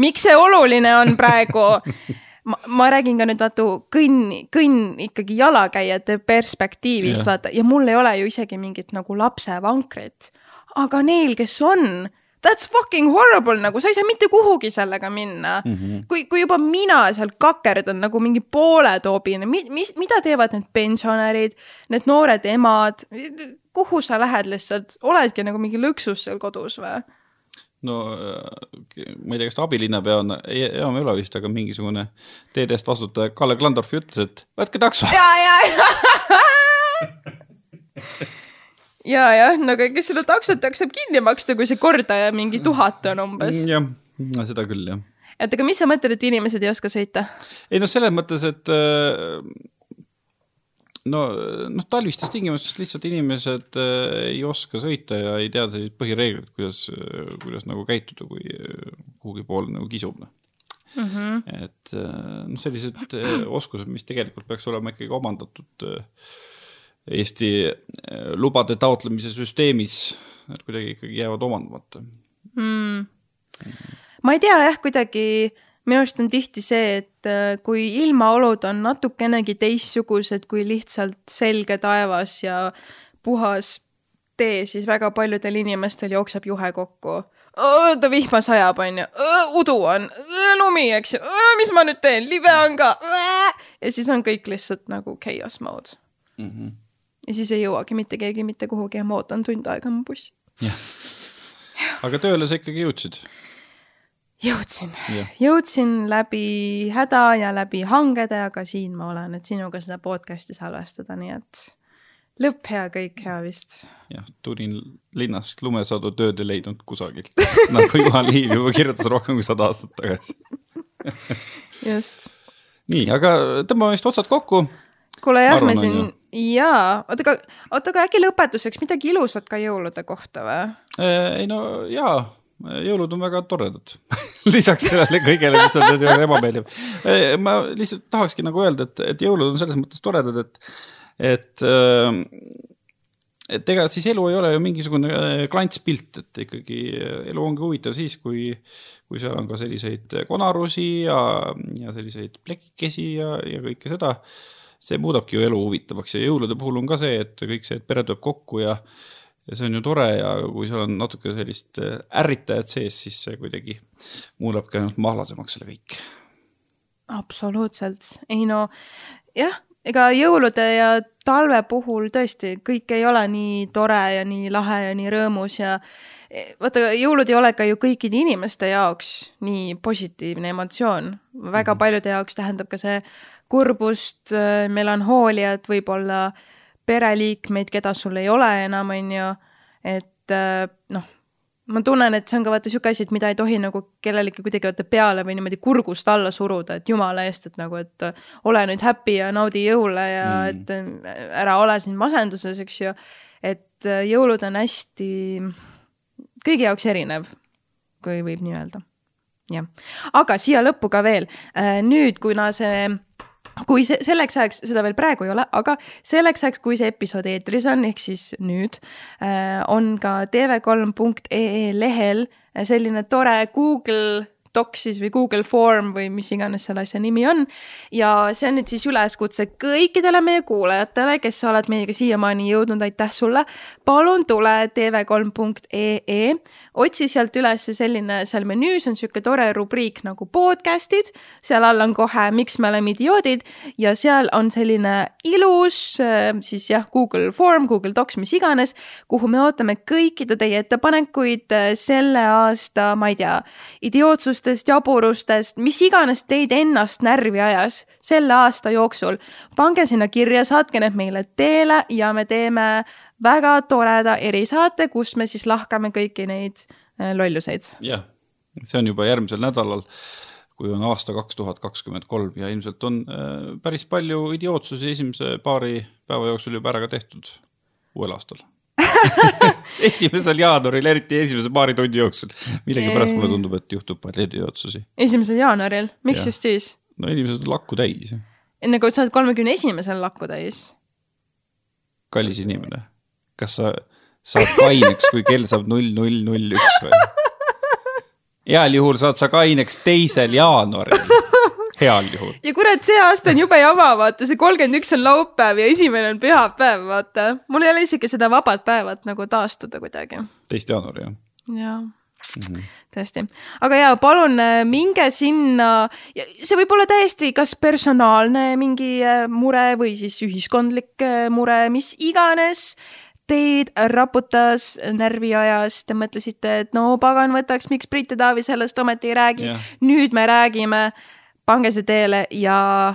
miks see oluline on praegu ma, ma räägin ka nüüd vaata kõnn, kõnn ikkagi jalakäijate perspektiivist yeah. vaata ja mul ei ole ju isegi mingit nagu lapsevankrit. aga neil, kes on, that's fucking horrible, nagu sa ei saa mitte kuhugi sellega minna mm. -hmm. kui, kui juba mina seal kakerdan nagu mingi pooletoobine, mis, mis, mida teevad need pensionärid, need noored emad, kuhu sa lähed lihtsalt, oledki nagu mingi lõksus seal kodus või? No ma ei tea, kas ta abilinnapea on, enam ei ole vist, aga mingisugune teede eest vastutaja Kalle Klandorf ütles, et võtke takso. ja, ja, ja. ja, jah, no aga kes seda taksot jaksab kinni maksta, kui see kordaja mingi tuhat on umbes. jah, seda küll, jah. et aga mis sa mõtled, et inimesed ei oska sõita? ei noh, selles mõttes, et äh, no, noh, talvistes tingimustes lihtsalt inimesed äh, ei oska sõita ja ei tea selliseid põhireegleid, kuidas, kuidas nagu käituda, kui äh, kuhugi poole nagu kisub, noh. Mm -hmm.. et äh, noh, sellised äh, oskused, mis tegelikult peaks olema ikkagi omandatud äh, Eesti lubade taotlemise süsteemis, et kuidagi ikkagi jäävad omandamata. Mm.. ma ei tea jah, kuidagi minu arust on tihti see, et kui ilmaolud on natukenegi teistsugused kui lihtsalt selge taevas ja puhas tee, siis väga paljudel inimestel jookseb juhe kokku ta vihma sajab, onju, udu on, lumi, eks ju, mis ma nüüd teen, libe on ka. ja siis on kõik lihtsalt nagu chaos mode mm. -hmm. ja siis ei jõuagi mitte keegi mitte kuhugi ja ma ootan tund aega oma bussi. jah, aga tööle sa ikkagi jõudsid? Jõudsin, jõudsin läbi häda ja läbi hangede, aga siin ma olen, et sinuga seda podcast'i salvestada, nii et lõpp hea, kõik hea vist. jah, tulin linnast lumesadu tööd ei leidnud kusagilt nagu Juhan Liiv juba kirjutas rohkem kui sada aastat tagasi just. nii, aga tõmbame vist otsad kokku. kuule jah, me siin jaa, oota aga, oota aga äkki lõpetuseks midagi ilusat ka jõulude kohta või? Äh, ei no jaa, jõulud on väga toredad lisaks sellele kõigele, mis on ebameeldiv. Äh, ma lihtsalt tahakski nagu öelda, et, et jõulud on selles mõttes toredad, et et äh, et ega siis elu ei ole ju mingisugune äh, klantspilt, et ikkagi äh, elu ongi huvitav siis, kui, kui seal on ka selliseid konarusi ja, ja selliseid plekikesi ja, ja kõike seda. see muudabki ju elu huvitavaks ja jõulude puhul on ka see, et kõik see, et pere tuleb kokku ja, ja see on ju tore ja kui seal on natuke sellist ärritajat sees, siis see kuidagi muudabki ainult mahlasemaks selle kõik. absoluutselt, ei no jah ega jõulude ja talve puhul tõesti kõik ei ole nii tore ja nii lahe ja nii rõõmus ja e, vaata, jõulud ei ole ka ju kõikide inimeste jaoks nii positiivne emotsioon. väga mhm. paljude jaoks tähendab ka see kurbust, e, melanhooliat, võib-olla pereliikmeid, keda sul ei ole enam, on ju, et e, noh ma tunnen, et see on ka vaata sihuke asi, et mida ei tohi nagu kellelegi kuidagi vaata peale või niimoodi kurgust alla suruda, et jumala eest, et nagu, et ole nüüd happy ja naudi jõule ja mm. et ära ole siin masenduses, eks ju. et jõulud on hästi kõigi jaoks erinev, kui võib nii öelda. jah, aga siia lõppu ka veel äh, nüüd, kuna see kui see selleks ajaks, seda veel praegu ei ole, aga selleks ajaks, kui see episood eetris on, ehk siis nüüd, äh, on ka tv3.ee lehel selline tore Google Docsis või Google Form või mis iganes selle asja nimi on. ja see on nüüd siis üleskutse kõikidele meie kuulajatele, kes sa oled meiega siiamaani jõudnud, aitäh sulle. palun tule tv3.ee, otsi sealt üles selline, seal menüüs on sihuke tore rubriik nagu podcast'id, seal all on kohe, miks me oleme idioodid ja seal on selline ilus siis jah, Google Form, Google Docs, mis iganes, kuhu me ootame kõikide teie ettepanekuid selle aasta, ma ei tea, idiootsust idiootsustest, jaburustest, mis iganes teid ennast närvi ajas selle aasta jooksul. pange sinna kirja, saatke need meile teele ja me teeme väga toreda erisaate, kus me siis lahkame kõiki neid äh, lolluseid. jah, see on juba järgmisel nädalal kui on aasta kaks tuhat kakskümmend kolm ja ilmselt on äh, päris palju idiootsusi esimese paari päeva jooksul juba ära ka tehtud uuel aastal esimesel jaanuaril, eriti esimese paari tunni jooksul. millegipärast mulle tundub, et juhtub palju idiootsusi. esimesel jaanuaril, miks ja. just siis? no inimesed on lakku täis. nagu sa oled kolmekümne esimesel lakku täis. kallis inimene, kas sa saad kaineks, kui kell saab null, null, null, üks või? heal juhul saad sa kaineks teisel jaanuaril heal juhul. ja kurat, see aasta on jube jama, vaata, see kolmkümmend üks on laupäev ja esimene on pühapäev, vaata. mul ei ole isegi seda vabat päevat nagu taastuda kuidagi. teist jaanuari, jah? jaa mm -hmm. tõesti, aga jaa, palun äh, minge sinna, see võib olla täiesti kas personaalne mingi äh, mure või siis ühiskondlik äh, mure, mis iganes teid raputas, närvi ajas, te mõtlesite, et no pagan võtaks, miks Priit ja Taavi sellest ometi ei räägi. Yeah.. nüüd me räägime. Pange see teele ja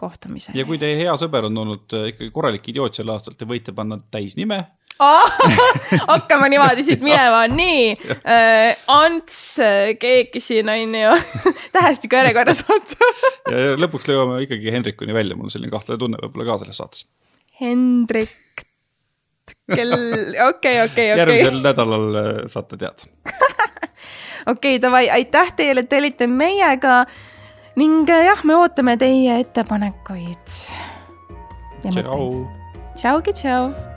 kohtumiseni. ja kui teie hea sõber on olnud äh, ikkagi korralik idioot sel aastal, te võite panna täisnime. Hakkame niimoodi siit minema, nii äh,. Ants, keegi siin on ju tähestiku järjekorras otsa ja lõpuks jõuame ikkagi Hendrikuni välja, mul on selline kahtlane tunne võib-olla ka selles saates. Hendrik, kell, okei, okei, okei. järgmisel nädalal äh, saate teada okei okay,, davai, aitäh teile, et te olite meiega ning äh, jah, me ootame teie ettepanekuid. tšau. tšaugi, tšau.